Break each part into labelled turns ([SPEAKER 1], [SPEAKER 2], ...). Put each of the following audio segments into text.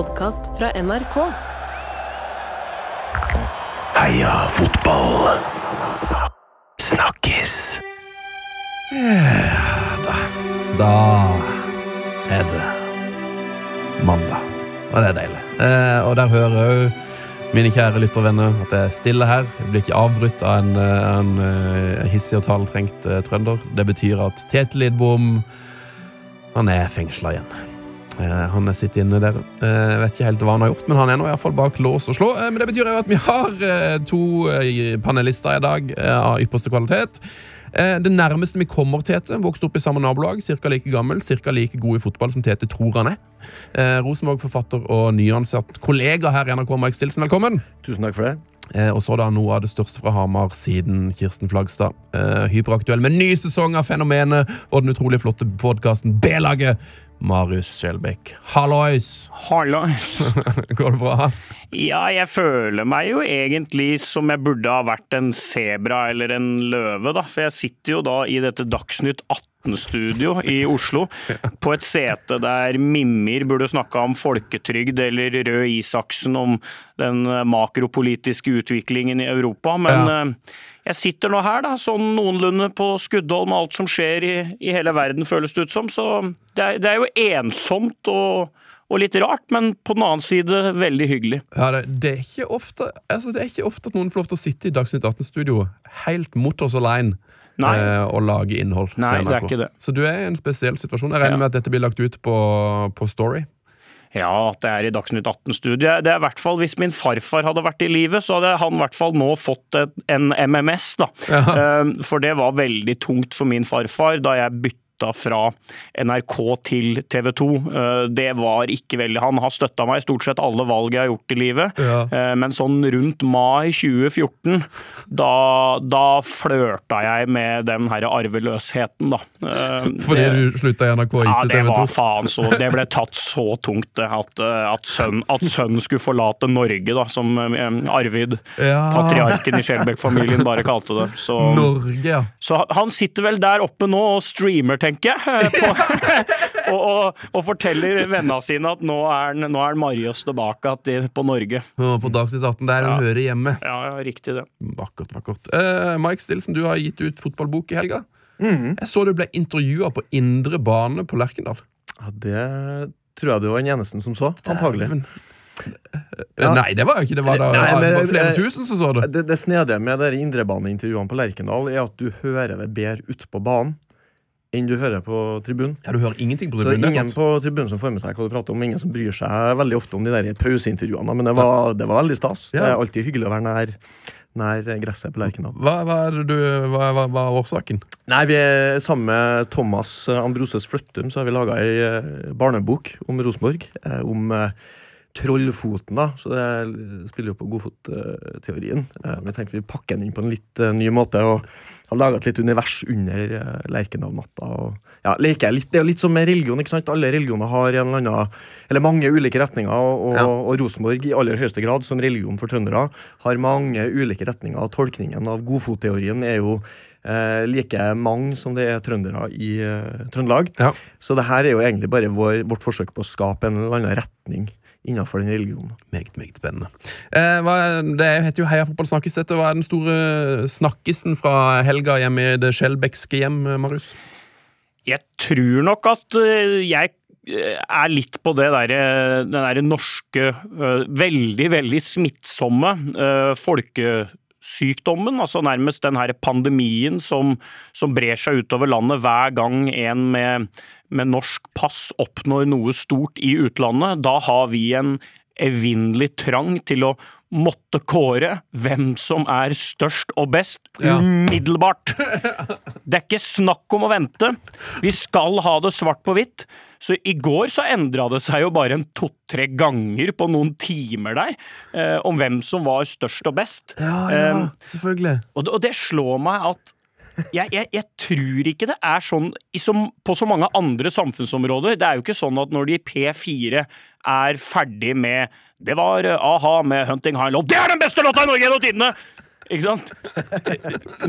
[SPEAKER 1] podkast fra NRK.
[SPEAKER 2] Heia fotball. Snakkes.
[SPEAKER 3] Da Da er det mandag. Og det er deilig. Eh, og der hører òg mine kjære lyttervenner at det er stille her. Jeg blir ikke avbrutt av en, eh, en, eh, hissig og taletrengt trønder. Det betyr at Tete Lidbom han er fengsla igjen. Eh, han er sitter inne der. Eh, Jeg vet ikke helt hva han har gjort, men han er nå i hvert fall bak lås og slå. Eh, Men det betyr jo at vi har eh, to eh, panelister i dag eh, av ypperste kvalitet. Eh, Det nærmeste vi kommer Tete, vokste opp i samme nabolag, ca. like gammel, ca. like god i fotball som Tete tror han er. Eh, Rosenborg-forfatter og nyansatt kollega her i NRK, Mark Stilson, velkommen.
[SPEAKER 4] Tusen takk for det.
[SPEAKER 3] Eh, og så da noe av det største fra Hamar siden Kirsten Flagstad. Eh, hyperaktuell med ny sesong av Fenomenet og den utrolig flotte podkasten B-laget. Marius Skjelbæk. Hallois!
[SPEAKER 5] Hallois!
[SPEAKER 3] Går det bra?
[SPEAKER 5] Ja, jeg føler meg jo egentlig som jeg burde ha vært en sebra eller en løve, da. For jeg sitter jo da i dette Dagsnytt 18-studio i Oslo, på et sete der Mimmer burde snakka om folketrygd, eller Røe Isaksen om den makropolitiske utviklingen i Europa. Men
[SPEAKER 3] Ja.
[SPEAKER 5] eh, jeg sitter nå her, da, sånn noenlunde på skuddhold med alt som skjer i, i hele verden, føles det ut som. Så det er, det er jo ensomt og, og litt rart, men på den annen side veldig hyggelig.
[SPEAKER 3] Ja, det, det, er ofte, altså, det er ikke ofte at noen får lov til å sitte i Dagsnytt 18-studio helt mutters alene
[SPEAKER 5] Nei.
[SPEAKER 3] eh, og lage innhold. til
[SPEAKER 5] NRK. det er ikke det.
[SPEAKER 3] Så du er i en spesiell situasjon. Jeg regner
[SPEAKER 5] Ja.
[SPEAKER 3] med at dette blir lagt ut på, på Story.
[SPEAKER 5] Ja, at det er i Dagsnytt 18-studiet. Det er i hvert fall Hvis min farfar hadde vært i live, så hadde han i hvert fall nå fått en MMS. da. Ja. For det var veldig tungt for min farfar da jeg bytta fra NRK til TV 2. Eh, Det var ikke veldig Han har støtta meg i stort sett alle valg jeg har gjort i livet.
[SPEAKER 3] Ja.
[SPEAKER 5] Eh, Men sånn rundt mai 2014, da, da flørta jeg med den her arveløsheten, da. Eh,
[SPEAKER 3] Fordi
[SPEAKER 5] det-
[SPEAKER 3] du slutta i NRK og
[SPEAKER 5] ja,
[SPEAKER 3] til
[SPEAKER 5] det
[SPEAKER 3] TV 2.
[SPEAKER 5] var faen så Det ble tatt så tungt, det. At, at, sønn, at sønnen skulle forlate Norge, da, som Arvid,
[SPEAKER 3] Ja.
[SPEAKER 5] patriarken i Skjelbæk-familien, bare kalte det. Så,
[SPEAKER 3] Norge, ja.
[SPEAKER 5] så han sitter vel der oppe nå og streamer, tenker jeg. eh, På, og, og, og forteller vennene sine at nå er, nå er Marius tilbake på Norge.
[SPEAKER 3] Nå På Dagsnytt 18, der
[SPEAKER 5] Ja.
[SPEAKER 3] hører hjemme.
[SPEAKER 5] Ja, ja, riktig det.
[SPEAKER 3] Vakkert, vakkert. Uh, Mike Stilson, du har gitt ut fotballbok i helga.
[SPEAKER 4] Mhm.
[SPEAKER 3] Jeg så du ble intervjua på Indre bane på Lerkendal.
[SPEAKER 4] Ja, det tror jeg du var den eneste som så, antagelig. Ja.
[SPEAKER 3] Eh, Nei, det var jo ikke det. Var, da,
[SPEAKER 4] Nei, men-
[SPEAKER 3] det var flere tusen som så det.
[SPEAKER 4] Det, det snedige med de indrebaneintervjuene på Lerkendal er at du hører det bedre ute på banen enn du hører på tribunen.
[SPEAKER 3] Ja, Du hører ingenting på
[SPEAKER 4] Så
[SPEAKER 3] tribunen? er
[SPEAKER 4] ingen på tribunen som får med seg hva du prater om, ingen som bryr seg veldig ofte om de der pauseintervjuene, men det var, det var veldig stas. Det er alltid hyggelig å være nær, nær gresset på Lerkendal.
[SPEAKER 3] Hva, hva, hva, hva, er årsaken?
[SPEAKER 4] Nei, vi er Sammen med Thomas Ambroses Fløttum så har vi laga ei eh, barnebok om Rosenborg. eh, Om eh, Trollfoten, da. Så det spiller jo på godfotteorien. Men Vi tenkte vi pakker den inn på en litt eh, ny måte og har laga et litt univers under eh, Lerkendal-natta. Ja, leker litt, det er litt som med religion. ikke sant? Alle religioner har en eller annen, eller mange ulike retninger. Og,
[SPEAKER 3] Ja.
[SPEAKER 4] og Rosenborg i aller høyeste grad, som religion for trøndere, har mange ulike retninger. og Tolkningen av godfotteorien er jo eh, like mange som det er trøndere i eh, Trøndelag.
[SPEAKER 3] Ja.
[SPEAKER 4] Så det her er jo egentlig bare vår, vårt forsøk på å skape en eller annen retning innenfor den religionen.
[SPEAKER 3] Meget, meget spennende. Eh, hva, det heter jo Heia fotball snakkes dette. Hva er den store snakkisen fra helga hjemme i det skjelbekske hjem, Marius?
[SPEAKER 5] Jeg tror nok at øh, jeg er litt på det der, den derre norske, veldig, veldig smittsomme øh, folkesykdommen. Altså nærmest den her pandemien som, som brer seg utover landet hver gang en med, med norsk pass oppnår noe stort i utlandet. Da har vi en evinnelig trang til å måtte kåre hvem som er størst og best
[SPEAKER 3] Ja.
[SPEAKER 5] umiddelbart. Det er ikke snakk om å vente. Vi skal ha det svart på hvitt. Så i går så endra det seg jo bare en to-tre ganger på noen timer der, eh, om hvem som var størst og best. Eh,
[SPEAKER 3] selvfølgelig.
[SPEAKER 5] og, det, og det slår meg at jeg, jeg, jeg tror ikke det er sånn så, på så mange andre samfunnsområder. Det er jo ikke sånn at når de i P4 er ferdig med Det var eh, a-ha med 'Hunting High Low'. Det er den beste låta i Norge gjennom tidene! Ikke sant?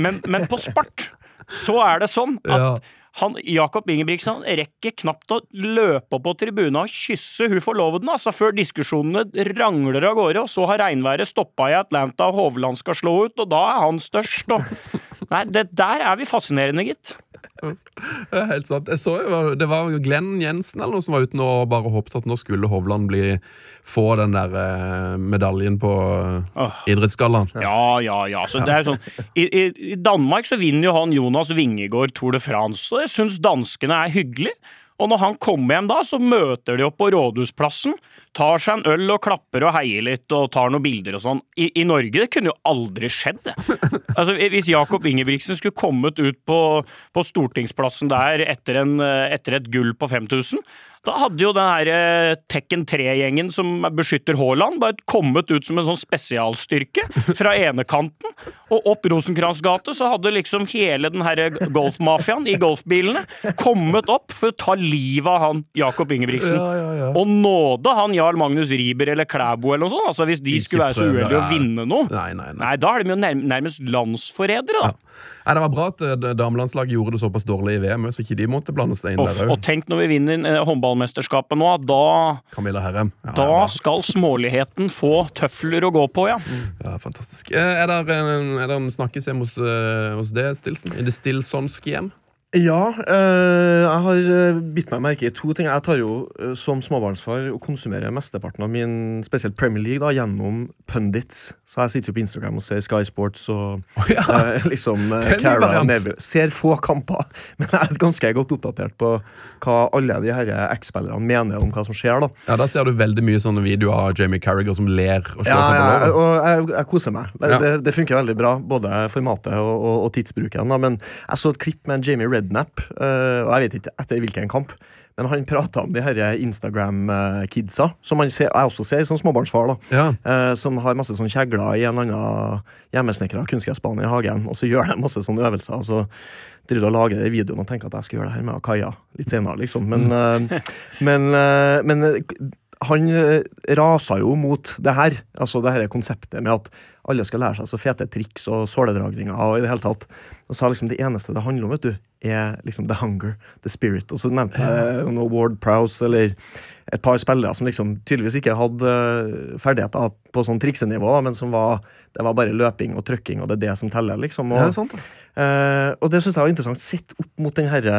[SPEAKER 5] Men, men på spart så er det sånn at
[SPEAKER 3] Ja.
[SPEAKER 5] Han, Jakob Ingebrigtsen rekker knapt å løpe opp på tribunen og kysse hun forloveden, altså, før diskusjonene rangler av gårde, og så har regnværet stoppa i Atlanta, og Hovland skal slå ut, og da er han størst, og Nei, det, der er vi fascinerende, gitt.
[SPEAKER 3] Det er helt sant. Jeg så jo, Det var Glenn Jensen eller noe som var ute nå og bare håpet at nå skulle Hovland bli, få den der eh, medaljen på
[SPEAKER 5] oh.
[SPEAKER 3] idrettsgallaen.
[SPEAKER 5] Ja, ja, ja. Så det er sånn, i, i, I Danmark så vinner jo han Jonas Vingegård Tour de France, og jeg syns danskene er hyggelig. Og når han kommer hjem da, så møter de opp på Rådhusplassen, tar seg en øl og klapper og heier litt og tar noen bilder og sånn. I, I Norge det kunne jo aldri skjedd, det. Altså, Hvis Jakob Ingebrigtsen skulle kommet ut på, på Stortingsplassen der etter, en, eh, etter et gull på 5000, da hadde jo den her eh, Tekken 3-gjengen som beskytter Haaland, bare kommet ut som en sånn spesialstyrke fra enekanten. Og opp Rosenkrantz gate så hadde liksom hele den her golfmafiaen i golfbilene kommet opp for å ta livet av han Jakob Ingebrigtsen.
[SPEAKER 3] Ja, ja, ja.
[SPEAKER 5] Og nåde han Jarl Magnus Riiber eller Klæbo eller noe sånt. Altså Hvis de
[SPEAKER 3] Ikke
[SPEAKER 5] skulle være så uheldige å vinne noe.
[SPEAKER 3] Nei, nei, nei.
[SPEAKER 5] Nei, da er de jo nærmest landsforrædere, da.
[SPEAKER 3] Nei, Det var bra at eh, damelandslaget gjorde det såpass dårlig i VM, så ikke de måtte blande seg inn
[SPEAKER 5] Off,
[SPEAKER 3] der
[SPEAKER 5] og tenk når vi vinner eh, håndballmesterskapet nå, da,
[SPEAKER 3] Camilla Herrem. Ja,
[SPEAKER 5] da
[SPEAKER 3] ja,
[SPEAKER 5] skal småligheten få tøfler å gå på, ja.
[SPEAKER 3] ja, fantastisk. Eh, Er det en, er det en snakkes hos, hos det, Stilson? I det Stilsonske hjem?
[SPEAKER 4] Ja, eh, jeg har eh, bitt meg merke i to ting. Jeg tar jo eh, som småbarnsfar og konsumerer mesteparten av min spesielt Premier League da, gjennom pundits. Så jeg sitter jo på Instagram og ser Sky Sports og
[SPEAKER 3] ja.
[SPEAKER 4] eh, liksom Cara. Neville. Ser få kamper, men jeg er ganske godt oppdatert på hva alle de her X-spillerne mener om hva som skjer. da
[SPEAKER 3] Ja, Da ser du veldig mye sånne videoer av Jamie Carragher som ler og slår
[SPEAKER 4] Ja,
[SPEAKER 3] seg på låret.
[SPEAKER 4] Ja, og jeg, jeg koser meg. Det,
[SPEAKER 3] Ja.
[SPEAKER 4] Det, funker veldig bra, både formatet og, og, og tidsbruken. Da. Men jeg så et klipp med en Jamie Redknapp, eh, og jeg vet ikke etter hvilken kamp. Men han prata om de her Instagram-kidsa, som man ser, jeg også ser som småbarnsfar. da
[SPEAKER 3] Ja.
[SPEAKER 4] eh, Som har masse sånn kjegler i en annen hjemmesnekra kunstgressbane i hagen. Og så gjør de masse sånne øvelser. Og så driver og lager den videoen og tenker at jeg skal gjøre det her med Kaja litt senere. liksom Men, eh, men, eh, men eh, han rasa jo mot det her. Altså det her konseptet med at alle skal lære seg så fete triks og såledragninger. Og i det hele tatt Og sa liksom det eneste det handler om, vet du, er liksom the hunger, the spirit. Og så nevnte jeg noe Ward Prowse eller et par spillere som liksom tydeligvis ikke hadde eh, ferdigheter på sånn triksenivå, men som var det var bare løping og trykking, og det er det som teller. liksom. Og,
[SPEAKER 3] Ja, det er sant.
[SPEAKER 4] Eh, og det syns jeg var interessant. Sett opp mot den herre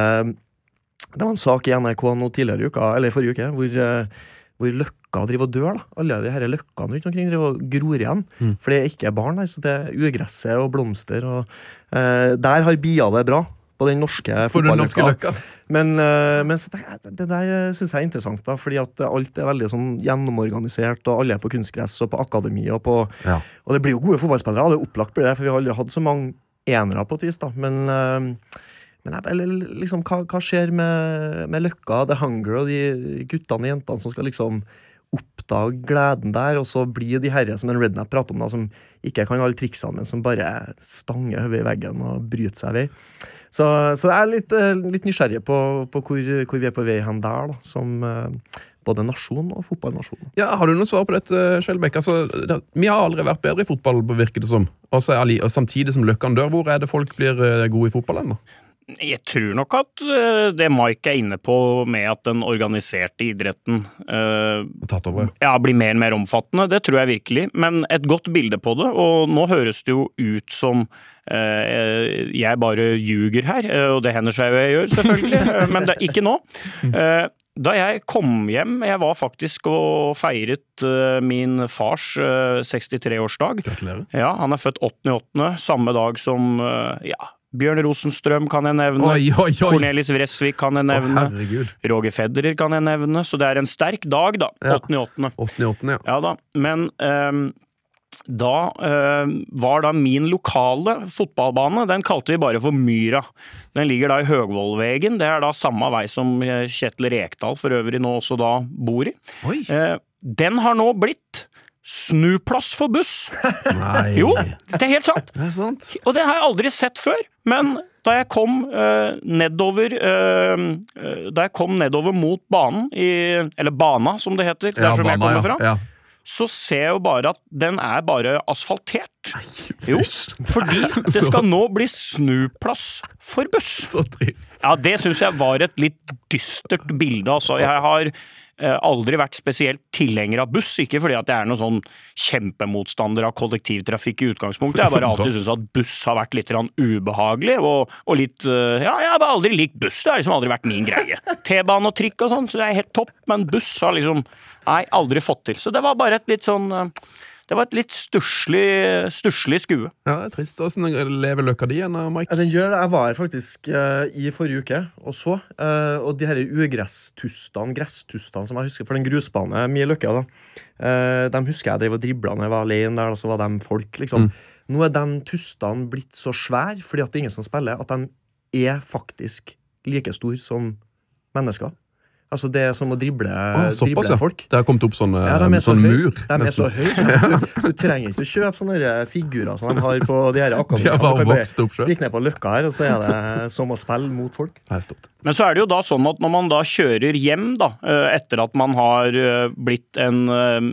[SPEAKER 4] Det var en sak i NRK nå tidligere i uka, eller i forrige uke, hvor, eh, hvor løkka driver og dør. da Alle de her løkkene rundt omkring driver og gror igjen.
[SPEAKER 3] Mm.
[SPEAKER 4] For det er ikke barn der, så det er ugresset og blomster. Og, eh, der har bia det bra. På den norske fotballøkka.
[SPEAKER 3] løkka.
[SPEAKER 4] Men, eh, men så tenker det der syns jeg er interessant, da, fordi at alt er veldig sånn gjennomorganisert, og alle er på kunstgress og på akademi. Og, på,
[SPEAKER 3] Ja.
[SPEAKER 4] og det blir jo gode fotballspillere, det er opplagt blir det, for vi har aldri hatt så mange enere på et vis. da, Men, eh, men eller, liksom, hva, hva skjer med, med Løkka, The Hunger og de guttene og jentene som skal liksom oppdage gleden der, og så blir de herre som en rednap prater om, da, som ikke kan alle triksene, men som bare stanger hodet i veggen og bryter seg vei. Så, så jeg er litt, eh, litt nysgjerrig på, på hvor, hvor vi er på vei hen der, da, som eh, både nasjon og fotballnasjon.
[SPEAKER 3] Ja, Har du noe svar på dette, Skjelbekk? Altså, vi har aldri vært bedre i fotball, virker det som. Og så er ali- og samtidig som Løkkan dør, hvor er det folk blir eh, gode i fotball ennå?
[SPEAKER 5] Jeg tror nok at eh, det Mike er inne på med at den organiserte idretten eh,
[SPEAKER 3] Tatt over?
[SPEAKER 5] ja, blir mer og mer omfattende, det tror jeg virkelig. Men et godt bilde på det, og nå høres det jo ut som eh, jeg bare ljuger her, og det hender seg jo jeg gjør, selvfølgelig, men det, ikke nå. Eh, da jeg kom hjem, jeg var faktisk og feiret min fars eh, 63-årsdag.
[SPEAKER 3] Gratulerer.
[SPEAKER 5] Ja, han er født 8.8., samme dag som ja, Bjørn Rosenstrøm kan jeg nevne.
[SPEAKER 3] Oi, oi, oi!
[SPEAKER 5] Cornelis Vresvik kan jeg nevne.
[SPEAKER 3] herregud.
[SPEAKER 5] Roger Federer kan jeg nevne. Så det er en sterk dag, da.
[SPEAKER 3] Ja.
[SPEAKER 5] 8.8.
[SPEAKER 3] Ja. ja.
[SPEAKER 5] Ja da. Men um, da ehm, var da min lokale fotballbane, den kalte vi bare for Myra. Den ligger da i Høgvollvegen. Det er da samme vei som eh, Kjetil Rekdal for øvrig nå også da bor i. Eh, den har nå blitt snuplass for buss.
[SPEAKER 3] Nei.
[SPEAKER 5] Jo, det er helt sant.
[SPEAKER 3] Det er sant.
[SPEAKER 5] Og det har jeg aldri sett før. Men da jeg kom eh, nedover eh, Da jeg kom nedover mot banen, i, eller bana som det heter, der som jeg kommer fra,
[SPEAKER 3] ja.
[SPEAKER 5] så ser jeg jo bare at den er bare asfaltert. Jo, fordi det skal nå bli snuplass for buss.
[SPEAKER 3] Så trist.
[SPEAKER 5] Ja, det syns jeg var et litt dystert bilde, altså. Jeg har aldri vært spesielt tilhenger av buss, ikke fordi at jeg er noen sånn kjempemotstander av kollektivtrafikk i utgangspunktet. Jeg bare alltid syns at buss har vært litt ubehagelig, og, og litt eh, Ja, jeg har bare aldri likt buss, det har liksom aldri vært min greie. T-bane og trikk og sånn, så det er helt topp, men buss har liksom Nei, aldri fått til. Så det var bare et litt sånn eh, det var et litt stusslig, skue.
[SPEAKER 3] Ja, det er trist. Åssen lever løkka di igjen, Mike?
[SPEAKER 4] Ja, den gjør det. Jeg var her faktisk uh, i forrige uke og så. Uh, og de her ugresstustene, gresstustene som jeg husker for den grusbane mye Løkka, da. Uh, de husker jeg drev og dribla når jeg var alene der, og så var de folk, liksom. Nå er de tustene blitt så svære fordi at det er ingen som spiller, at de er faktisk like store som mennesker. Altså, det er som å drible,
[SPEAKER 3] ah, såpass,
[SPEAKER 4] drible
[SPEAKER 3] ja.
[SPEAKER 4] folk.
[SPEAKER 3] Det har kommet opp sånn,
[SPEAKER 4] Ja, de er så
[SPEAKER 3] sånn
[SPEAKER 4] høy.
[SPEAKER 3] mur.
[SPEAKER 4] De er så høye. at Du, du trenger ikke å kjøpe sånne figurer som de har på de her
[SPEAKER 3] De har
[SPEAKER 4] akademiene. kan bare
[SPEAKER 3] vokst opp sjøl.
[SPEAKER 4] Stikke ned på Løkka her, og så er det som å spille mot folk.
[SPEAKER 5] Men så er det jo da sånn at når man da kjører hjem, da, eh, etter at man har eh, blitt en eh,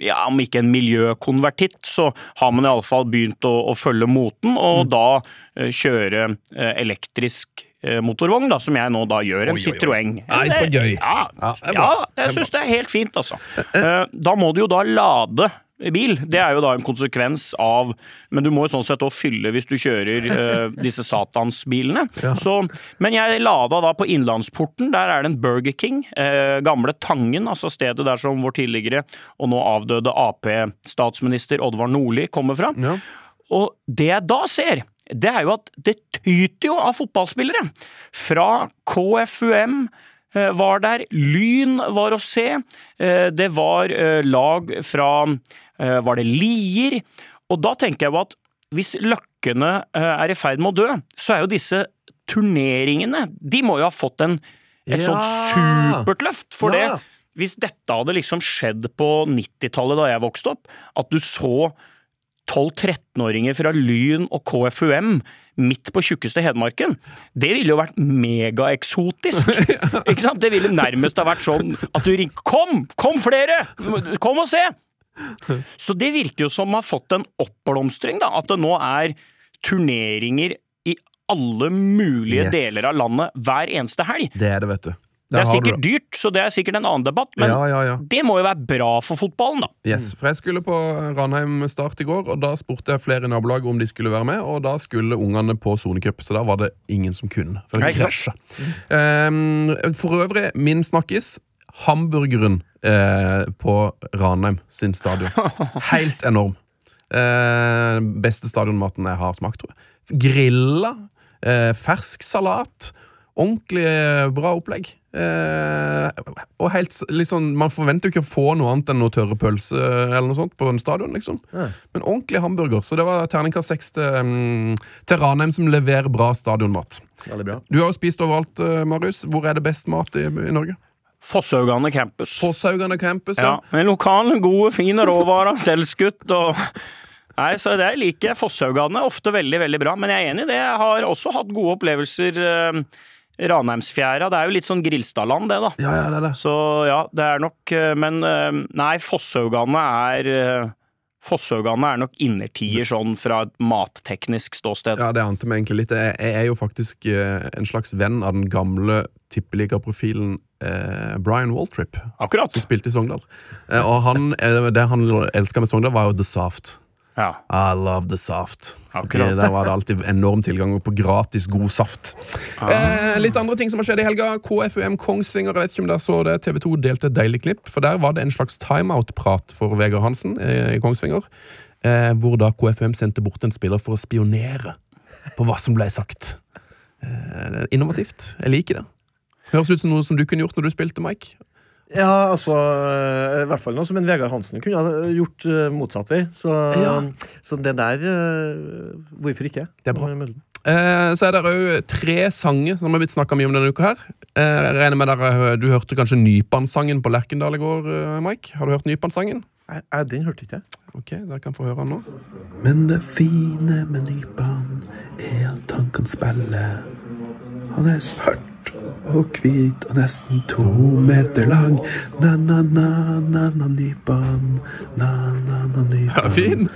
[SPEAKER 5] ja, om ikke en miljøkonvertitt, så har man iallfall begynt å, å følge moten, og da eh, kjøre eh, elektrisk eh, motorvogn, da, som jeg nå da gjør. En. Citroën.
[SPEAKER 3] Nei, så gøy.
[SPEAKER 5] Ja,
[SPEAKER 3] Ja,
[SPEAKER 5] jeg syns det er helt fint, altså. Eh, Da må du jo da lade bil. Det er jo da en konsekvens av Men du må jo sånn sett òg fylle hvis du kjører uh, disse satansbilene. Så, men jeg lada da på Innlandsporten. Der er det en Burger King. Uh, gamle Tangen, altså stedet der som vår tidligere og nå avdøde Ap-statsminister Oddvar Nordli kommer fra.
[SPEAKER 3] Ja.
[SPEAKER 5] Og det jeg da ser, det er jo at det tyter jo av fotballspillere. Fra KFUM eh, var der, Lyn var å se, eh, det var eh, lag fra Var det Lier? Og da tenker jeg jo at hvis løkkene er i ferd med å dø, så er jo disse turneringene De må jo ha fått en, et
[SPEAKER 3] Ja.
[SPEAKER 5] sånt supert løft. For
[SPEAKER 3] Ja.
[SPEAKER 5] det, hvis dette hadde liksom skjedd på 90-tallet da jeg vokste opp, at du så 12-13-åringer fra Lyn og KFUM midt på tjukkeste Hedmarken, det ville jo vært megaeksotisk. Ikke sant? Det ville nærmest ha vært sånn at du ringte Kom! Kom flere! Kom og se! Så det virker jo som har fått en oppblomstring, da. At det nå er turneringer i alle mulige
[SPEAKER 3] Yes.
[SPEAKER 5] deler av landet hver eneste helg.
[SPEAKER 3] Det er det, vet du.
[SPEAKER 5] Det er
[SPEAKER 3] du
[SPEAKER 5] sikkert dyrt, så det er sikkert en annen debatt, men
[SPEAKER 3] Ja, ja, ja.
[SPEAKER 5] det må jo være bra for fotballen, da.
[SPEAKER 3] Yes, for Jeg skulle på Ranheim Start i går, og da spurte jeg flere i nabolaget om de skulle være med. Og da skulle ungene på sonecup, så da var det ingen som kunne. For det krasja. Um, for øvrig, min snakkis. Hamburgeren eh, på Ranheim sin stadion. Helt enorm. Eh, beste stadionmaten jeg har smakt, tror jeg. Grilla, eh, fersk salat. Ordentlig eh, bra opplegg. Eh, og helt liksom, Man forventer jo ikke å få noe annet enn noe tørre pølse eller noe sånt på en stadion. liksom
[SPEAKER 4] Ja.
[SPEAKER 3] Men ordentlig hamburger. Så det var terningkast seks til, um, til Ranheim, som leverer bra stadionmat.
[SPEAKER 4] Veldig bra.
[SPEAKER 3] Du har jo spist overalt, eh, Marius. Hvor er det best mat i, i Norge?
[SPEAKER 5] Fosshaugane campus.
[SPEAKER 3] Fosshaugane campus.
[SPEAKER 5] Ja, med lokale, gode, fine råvarer, selvskutt og Nei, så det liker jeg. Fosshaugane ofte veldig, veldig bra, men jeg er enig i det. Jeg har også hatt gode opplevelser. eh, Ranheimsfjæra, det er jo litt sånn Grilstadland, det, da.
[SPEAKER 3] ja, ja, det er det.
[SPEAKER 5] Så ja, det er nok eh, Men eh, nei, Fosshaugane er eh, Fosshaugane er nok innertier sånn fra et matteknisk ståsted.
[SPEAKER 3] Ja, Det ante meg egentlig litt. Jeg, er jo faktisk en slags venn av den gamle tippeligaprofilen eh, Brian Waltrip,
[SPEAKER 5] Akkurat.
[SPEAKER 3] som spilte i Sogndal. Og han, det han elska med Sogndal, var jo The Saft.
[SPEAKER 5] Ja.
[SPEAKER 3] I love the saft. Fordi Der var det alltid enorm tilgang på gratis god saft. Eh, litt andre ting som har skjedd i helga. KFUM Kongsvinger, jeg vet ikke om dere så det, TV 2 delte et deilig klipp. For der var det en slags timeout-prat for Vegard Hansen eh, i Kongsvinger. Eh, hvor da KFUM sendte bort en spiller for å spionere på hva som ble sagt. Eh, innovativt. Jeg liker det. Høres ut som noe som du kunne gjort når du spilte, Mike.
[SPEAKER 4] Ja, altså eh, I hvert fall noe som en Vegard Hansen kunne ha gjort eh, motsatt vei. Så,
[SPEAKER 3] Ja.
[SPEAKER 4] så det der eh, Hvorfor ikke?
[SPEAKER 3] Det er bra. Eh, så er det òg tre sanger som har blitt snakka mye om denne uka. her eh, Jeg regner med dere, Du hørte kanskje Nypan-sangen på Lerkendal i går, Mike? Har du hørt Nypan-sangen?
[SPEAKER 4] Nei, nei, Den hørte ikke jeg.
[SPEAKER 3] Ok, dere kan få høre den nå.
[SPEAKER 2] Men det fine med Nypan er at han kan spille. Han er smart og hvit og nesten to meter lang. Na-na-na-na-na-nypan. Na-na-na-nypan.
[SPEAKER 3] Ja, fin.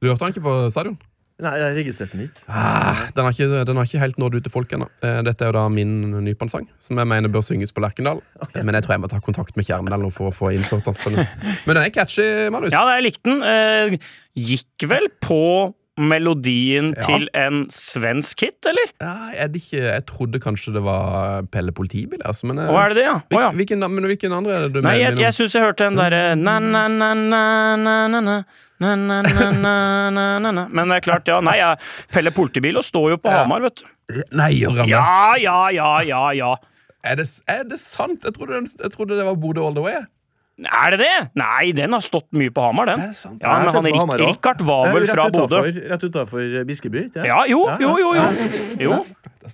[SPEAKER 3] Du hørte han ikke på stadion?
[SPEAKER 4] Nei, jeg registrerte den ikke.
[SPEAKER 3] Ah, den, har ikke, den har ikke helt nådd ut til folk ennå. Eh, Dette er jo da min Nypan-sang, som jeg mener bør synges på Lerkendal. Men jeg tror jeg må ta kontakt med Kjernen for å få innført den. Men den er catchy, Marius.
[SPEAKER 5] Ja, jeg likte den. Eh, gikk vel på melodien
[SPEAKER 3] Ja.
[SPEAKER 5] til en svensk hit, eller?
[SPEAKER 3] Ja, er ikke, jeg trodde kanskje det var Pelle politibil. Altså, men,
[SPEAKER 5] Hva er det det, ja? Å, ja.
[SPEAKER 3] hvilken, men hvilken andre er det du
[SPEAKER 5] Nei, jeg,
[SPEAKER 3] mener?
[SPEAKER 5] jeg syns jeg hørte den derre Men det er klart, ja. Nei, jeg, Pelle Politibil og står jo på
[SPEAKER 3] Ja.
[SPEAKER 5] Hamar, vet du.
[SPEAKER 3] Nei, gjør han det?
[SPEAKER 5] Ja, ja, ja, ja, ja.
[SPEAKER 3] Er det, er det sant? Jeg trodde, jeg trodde det var Bodø all the way.
[SPEAKER 5] Er det det? Nei, den har stått mye på Hamar, den.
[SPEAKER 3] Sant?
[SPEAKER 5] Ja, men han
[SPEAKER 4] Hamar
[SPEAKER 5] var vel fra Bodø.
[SPEAKER 4] Rett utafor Biskeby.
[SPEAKER 5] Ja, jo, jo, jo. Jo, jo.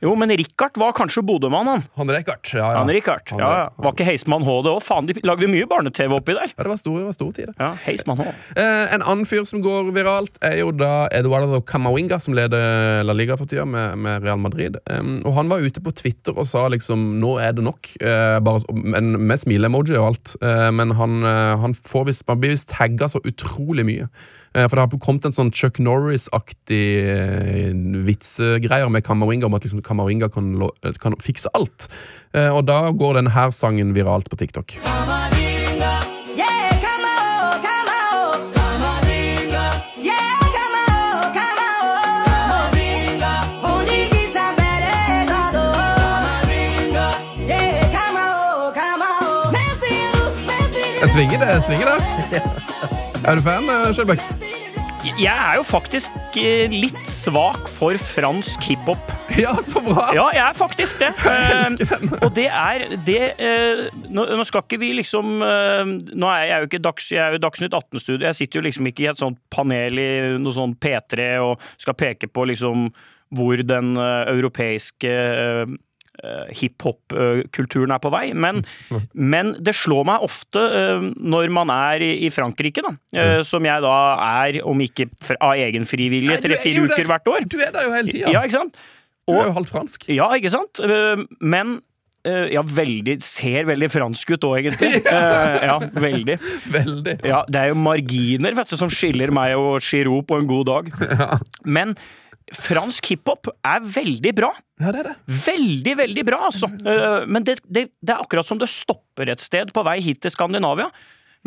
[SPEAKER 5] Jo men Richard var kanskje Bodø-mann, han.
[SPEAKER 3] Han Richard, Ja, ja.
[SPEAKER 5] Han
[SPEAKER 3] Richard,
[SPEAKER 5] Ja, ja. Var ikke Heismann H det òg? Faen, de lagde mye barne-TV oppi der.
[SPEAKER 3] Ja, det var store, det var store tider.
[SPEAKER 5] Ja, Heismann H.
[SPEAKER 3] Eh, en annen fyr som går viralt, er jo da Eduardo Camavinga, som leder La Liga for tida med, med Real Madrid. Og han var ute på Twitter og sa liksom 'nå er det nok', eh, bare, men med smile-emoji og alt. Eh, men han, han får man blir visst tagga så utrolig mye. Eh, for det har kommet en sånn Chuck Norris-aktig eh, vitsegreier med Camavinga om at liksom Camavinga kan, eh, kan fikse alt. Og da går denne her sangen viralt på TikTok. Jeg svinger det, jeg svinger der. Er du fan, eh, Skjelbæk?
[SPEAKER 5] Jeg er jo faktisk eh, litt svak for fransk hiphop.
[SPEAKER 3] Ja, så bra!
[SPEAKER 5] Ja, jeg er faktisk det.
[SPEAKER 3] Jeg elsker
[SPEAKER 5] Eh,
[SPEAKER 3] den.
[SPEAKER 5] Og det er det nå, skal ikke vi liksom Nå er jeg jo ikke dags, jeg er jo Dagsnytt 18-studio. Jeg sitter jo liksom ikke i et sånt panel i noe sånn P3 og skal peke på liksom hvor den europeiske eh, hiphop-kulturen er på vei. Men, men det slår meg ofte uh, når man er i, i Frankrike, da, uh, som jeg da er, om ikke av egen frivillige, tre-fire
[SPEAKER 3] der.
[SPEAKER 5] uker hvert år.
[SPEAKER 3] Du er der jo hele tida.
[SPEAKER 5] Ja, ikke sant?
[SPEAKER 3] Du er jo halvt fransk.
[SPEAKER 5] ja, ikke sant? Men ja, veldig Ser veldig fransk ut òg, egentlig. Ja, veldig.
[SPEAKER 3] Veldig.
[SPEAKER 5] Ja, det er jo marginer vet du, som skiller meg og Giroud på en god dag. Men fransk hiphop er veldig bra.
[SPEAKER 3] Ja, det er det.
[SPEAKER 5] Veldig, veldig bra, altså. Eh, Men det, det, det er akkurat som det stopper et sted på vei hit til Skandinavia.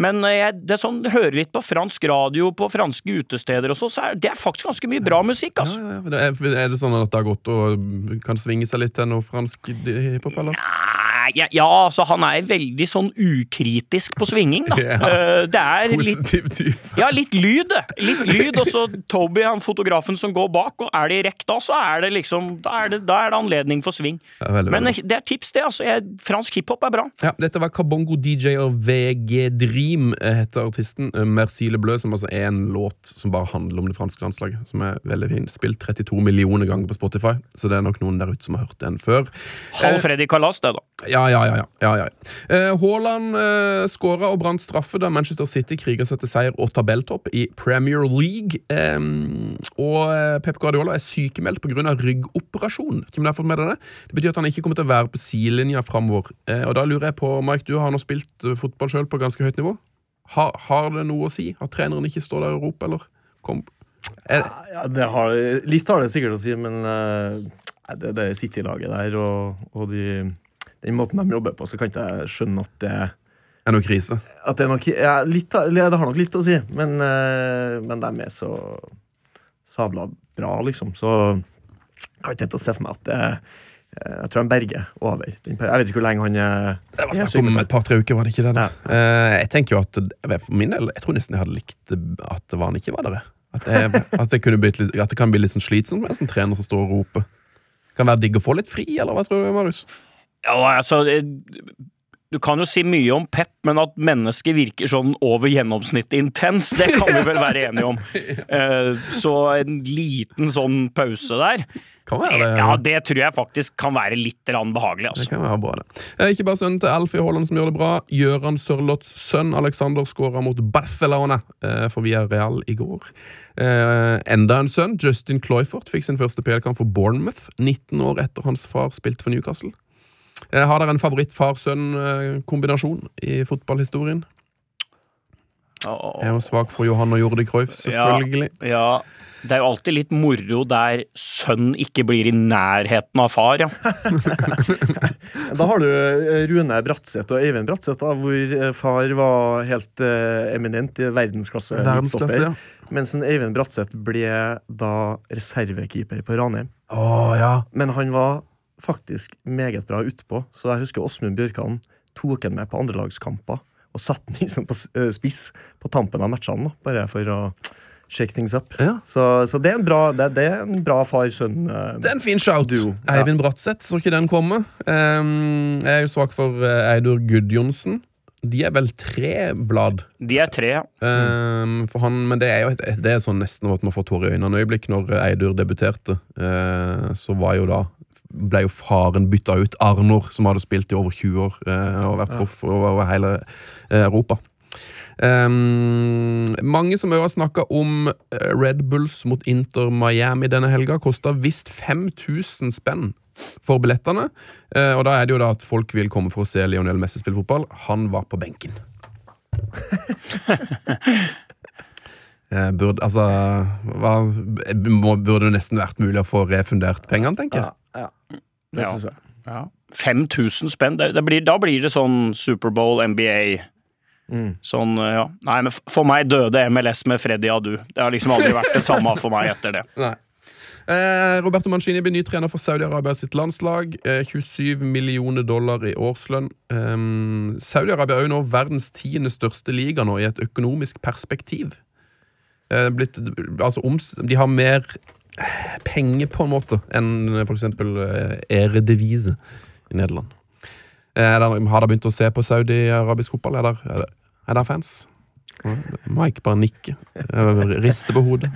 [SPEAKER 5] Men eh, jeg, det er sånn, hører litt på fransk radio på franske utesteder og så, så er det er faktisk ganske mye bra musikk, altså.
[SPEAKER 3] Ja, ja, det er, er det sånn at det har gått og kan svinge seg litt til noe fransk hiphop, eller?
[SPEAKER 5] Nei, ja, ja, altså han er veldig sånn ukritisk på svinging, da.
[SPEAKER 3] Ja.
[SPEAKER 5] Eh, Det er litt
[SPEAKER 3] Positiv type.
[SPEAKER 5] ja, litt lyd. Litt lyd, og så Toby, han fotografen som går bak, og er det i rekk da, så er det liksom Da er det, da er det anledning for sving.
[SPEAKER 3] Ja, veldig,
[SPEAKER 5] Men
[SPEAKER 3] veldig.
[SPEAKER 5] det er tips, det. altså jeg, Fransk hiphop er bra.
[SPEAKER 3] Ja, dette var Kabongo DJ og VG Dream, eh, heter artisten. Eh, Merci Le Bleu, som altså er en låt som bare handler om det franske landslaget. Som er veldig fin. Spilt 32 millioner ganger på Spotify, så det er nok noen der ute som har hørt den før.
[SPEAKER 5] Halv Freddy Kalas, det, da.
[SPEAKER 3] Ja, ja, ja. ja, ja, Haaland Eh, eh, skåra og brant straffe da Manchester City kriga seg til seier og tabelltopp i Premier League. Eh, og eh, Pep Guardiola er sykemeldt pga. ryggoperasjon. Hvem har fått med det? Det betyr at han ikke kommer til å være på sidelinja framover. Eh, og da lurer jeg på, Mike, du har nå spilt eh, fotball sjøl på ganske høyt nivå. Har, har det noe å si at treneren ikke står der og roper, eller? Kom. Er,
[SPEAKER 4] Ja, det har, litt har det sikkert å si, men eh, nei, det, sitter City-laget der og, og de, den måten de jobber på, så kan ikke jeg skjønne at det,
[SPEAKER 3] er noe krise?
[SPEAKER 4] at det er noe ja, litt, Det har nok litt å si, men, eh, men de er så sabla bra, liksom. Så jeg har ikke helt se for meg at det eh, Jeg tror han berger over. Jeg vet ikke hvor lenge han er
[SPEAKER 3] Det var snakk om et par-tre uker, var det ikke det? da?
[SPEAKER 4] Ja.
[SPEAKER 3] Eh, jeg tenker jo at For min del, jeg tror nesten jeg hadde likt at det var han ikke var der. At, jeg, at, blitt litt, at det kan bli litt sånn slitsomt med en sånn trener som står og roper. Kan være digg å få litt fri, eller hva tror du, Marius?
[SPEAKER 5] Ja, altså eh, du kan jo si mye om Pep, men at mennesket virker sånn over gjennomsnittet intens, det kan vi vel være enige om. Eh, Så en liten sånn pause der,
[SPEAKER 3] Kan
[SPEAKER 5] det, ja, det tror jeg faktisk kan være litt behagelig. behagelig.
[SPEAKER 3] Det
[SPEAKER 5] Altså.
[SPEAKER 3] kan være bra, det. Eh, Ikke bare sønnen til Alfie Haaland som gjør det bra. Gøran Sørloths sønn Alexander skåra mot Barcelona for Via Real i går. Eh, enda en sønn, Justin Cloyford, fikk sin første PL-kamp for Bournemouth. 19 år etter hans far spilte for Newcastle. Eh, har dere en favoritt-far-sønn-kombinasjon i fotballhistorien? Jeg er jo svak for Johan og Jordi Cruyff, selvfølgelig.
[SPEAKER 5] Ja, det er jo alltid litt moro der sønn ikke blir i nærheten av far, ja.
[SPEAKER 4] Da har du eh, Rune Bratseth og Øyvind Bratseth, hvor eh, far var helt eh, eminent i verdensklasse.
[SPEAKER 3] Verdensklasse, ja.
[SPEAKER 4] Mens en Øyvind Bratseth ble da reservekeeper på Ranheim.
[SPEAKER 3] Ja.
[SPEAKER 4] Men han var faktisk meget bra utpå, så jeg husker Åsmund Bjørkan tok han med på andrelagskamper og satte han liksom på eh, spiss på tampen av matchene, bare for å shake things up.
[SPEAKER 3] Ja.
[SPEAKER 4] Så, så det er en bra, det, det er en bra far-sønn. eh,
[SPEAKER 3] Det er en fin shout.
[SPEAKER 4] Duo, ja.
[SPEAKER 3] Eivind Bratseth, så ikke den komme. Um, jeg er jo svak for eh, Eidur Gudjonsen. De er vel tre blad.
[SPEAKER 5] De er tre. ja.
[SPEAKER 3] Um, for han, men det er jo et, det er sånn nesten at man får tårer i øynene. øyeblikk når Eidur debuterte, uh, så var jo da ble jo faren bytta ut. Arnor, som hadde spilt i over 20 år eh, og vært proff over, hele eh, Europa. Um, mange som òg har snakka om eh, Red Bulls mot Inter Miami denne helga, kosta visst 5000 spenn for billettene. Uh, og da er det jo da at folk vil komme for å se Lionel Messi spille fotball. Han var på benken. Burde, altså hva, Burde det nesten vært mulig å få refundert pengene, tenker jeg.
[SPEAKER 4] Ja. Det syns jeg.
[SPEAKER 5] Ja. 5000 spenn, det, det blir, da blir det sånn Superbowl, NBA
[SPEAKER 4] Mm.
[SPEAKER 5] Sånn, ja. Nei, men for meg døde MLS med Freddy Adu. Det har liksom aldri vært det samme for meg etter det.
[SPEAKER 3] Nei. Eh, Roberto Mancini blir ny trener for Saudi-Arabia sitt landslag. Eh, 27 millioner dollar i årslønn. Eh, Saudi-Arabia er jo nå verdens tiende største liga nå, i et økonomisk perspektiv. Eh, blitt, altså, de har mer eh, penger, på en måte, enn f.eks. eh, i Nederland. Eh, er det- har dere begynt å se på saudi-arabisk fotball? Er det er der, er der fans? Mike bare nikker. eh, Rister på hodet.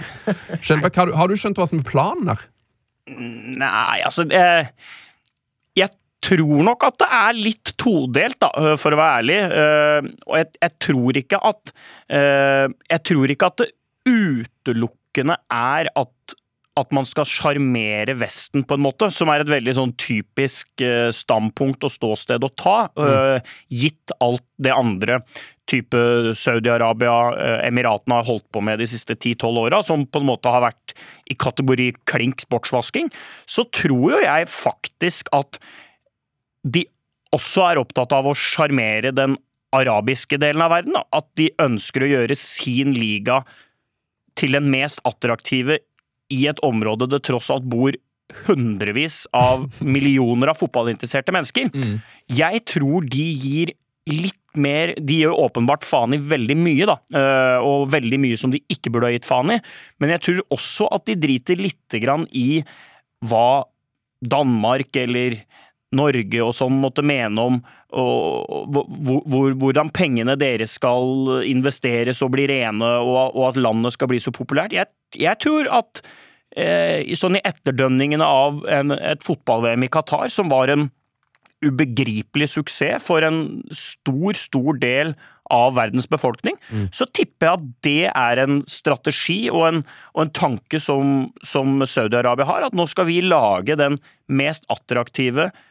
[SPEAKER 3] Skjelbæk, har, har du skjønt hva som er planen her?
[SPEAKER 5] Nei, altså det, Jeg tror nok at det er litt todelt, da, for å være ærlig. Og jeg, jeg tror ikke at Jeg tror ikke at det utelukkende er at at man skal sjarmere Vesten, på en måte, som er et veldig sånn typisk øh, standpunkt og ståsted å ta, mm. gitt alt det andre type Saudi-Arabia, øh, Emiratene har holdt på med de siste 10-12 åra, som på en måte har vært i kategori klink sportsvasking, så tror jo jeg faktisk at de også er opptatt av å sjarmere den arabiske delen av verden. At de ønsker å gjøre sin liga til den mest attraktive i et område det tross alt bor hundrevis av millioner av fotballinteresserte mennesker. Jeg tror de gir litt mer De gjør åpenbart faen i veldig mye, da. øh, Og veldig mye som de ikke burde ha gitt faen i. Men jeg tror også at de driter lite grann i hva Danmark eller Norge og sånn måtte mene om og, hvor, hvor, hvordan pengene deres skal investeres og bli rene, og, og at landet skal bli så populært. Jeg, jeg tror at eh, i sånn i etterdønningene av en, et fotball-VM i Qatar, som var en ubegripelig suksess for en stor, stor del av verdens befolkning, så tipper jeg at det er en strategi og en, og en tanke som, som Saudi-Arabia har, at nå skal vi lage den mest attraktive eh,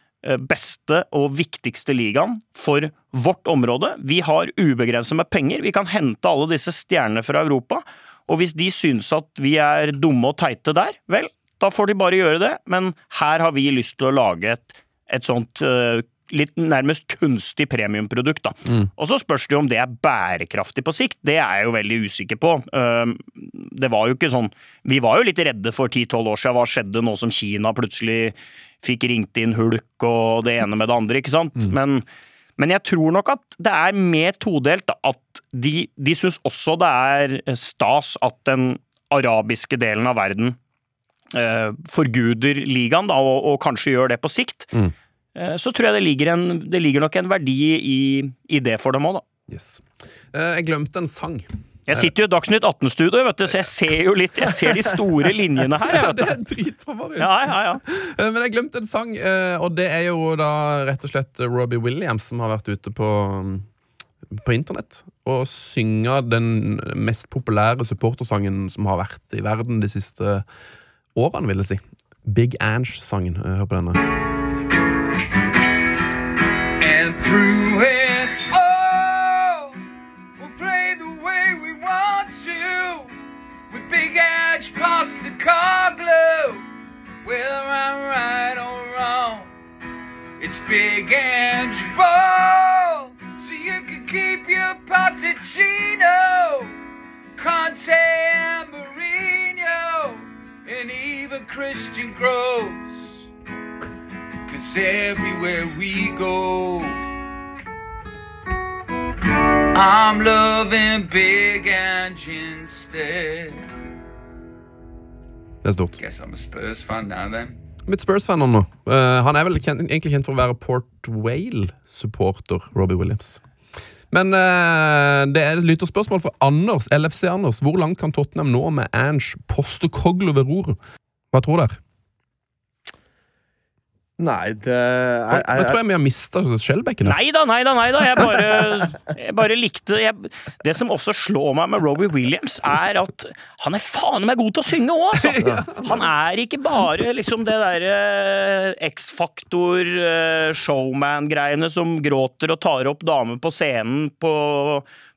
[SPEAKER 5] beste og viktigste ligaen for vårt område. Vi har ubegrenset med penger. Vi kan hente alle disse stjernene fra Europa. Og hvis de synes at vi er dumme og teite der, vel, da får de bare gjøre det. Men her har vi lyst til å lage et, et sånt eh, litt nærmest kunstig premiumprodukt. Da. Og så spørs det jo om det er bærekraftig på sikt. Det er jeg jo veldig usikker på. Det var jo ikke sånn Vi var jo litt redde for 10-12 år siden. Hva skjedde nå som Kina plutselig fikk ringt inn hulk og det ene med det andre, ikke sant? Men, men jeg tror nok at det er mer todelt. Da, at de, de syns også det er stas at den arabiske delen av verden eh, forguder ligaen, da, og, og kanskje gjør det på sikt. eh, så tror jeg det ligger, en, det ligger nok en verdi i, i det for dem òg, da.
[SPEAKER 3] Yes. Eh, jeg glemte en sang.
[SPEAKER 5] Jeg sitter jo i Dagsnytt 18-studio, vet du, så jeg ser jo litt Jeg ser de store linjene her. Jeg,
[SPEAKER 3] Det er dritbra, Marius.
[SPEAKER 5] Ja, ja, ja.
[SPEAKER 3] Eh, Men jeg glemte en sang, eh, og det er jo da rett og slett Robbie Williams som har vært ute på, mm, på internett og synger den mest populære supportersangen som har vært i verden de siste årene, vil jeg si. Big Ange-sangen. Eh, Hør på denne.
[SPEAKER 6] Through it all, we'll play the way we want to. With big edge past car glue. Whether I'm right or wrong, it's big edge ball. So you can keep your Potticino, Conte and Mourinho, and even Christian Gross. Cause everywhere we go, I'm loving big engines instead.
[SPEAKER 3] Det er stort.
[SPEAKER 6] Guess I'm a Spurs fan now then.
[SPEAKER 3] Mitt Spurs-fan nå. Uh, han er vel kjent, egentlig kjent for å være Port Whale-supporter, Robbie Williams. Men uh, det er et lytterspørsmål fra Anders, LFC Anders. Hvor langt kan Tottenham nå med Ange Postecoglo ved roret? Hva tror dere?
[SPEAKER 4] Nei, det
[SPEAKER 3] er,
[SPEAKER 4] jeg, jeg,
[SPEAKER 3] tror jeg vi har mista Skjelbekken. her.
[SPEAKER 5] Nei da, nei da, nei da. Jeg bare, jeg bare likte jeg, Det som også slår meg med Robbie Williams, er at han er faen meg god til å synge òg, altså! Han er ikke bare liksom det derre X-faktor, eh, showman-greiene som gråter og tar opp damer på scenen på,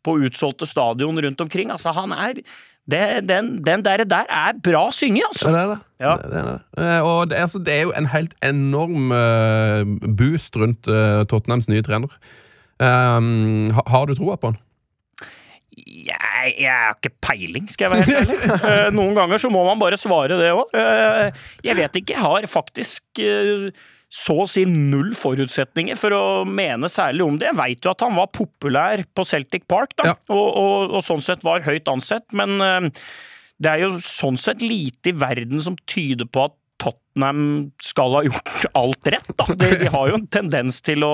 [SPEAKER 5] på utsolgte stadion rundt omkring. Altså, han er det, Den, den der, der er bra synge, altså!
[SPEAKER 3] Det er det.
[SPEAKER 5] Ja.
[SPEAKER 3] Det, er det. Eh, Og det, altså, det er jo en helt enorm uh, boost rundt uh, Tottenhams nye trener. Um, ha, har du troa på han?
[SPEAKER 5] Jeg, jeg har ikke peiling, skal jeg være helt ærlig. uh, Noen ganger så må man bare svare det òg. Jeg vet ikke. Jeg har faktisk så å si null forutsetninger for å mene særlig om det. Jeg veit jo at han var populær på Celtic Park, da,
[SPEAKER 3] Ja.
[SPEAKER 5] og, og, og sånn sett var høyt ansett, men eh, det er jo sånn sett lite i verden som tyder på at Tottenham skal ha gjort alt rett, da. De, de har jo en tendens til å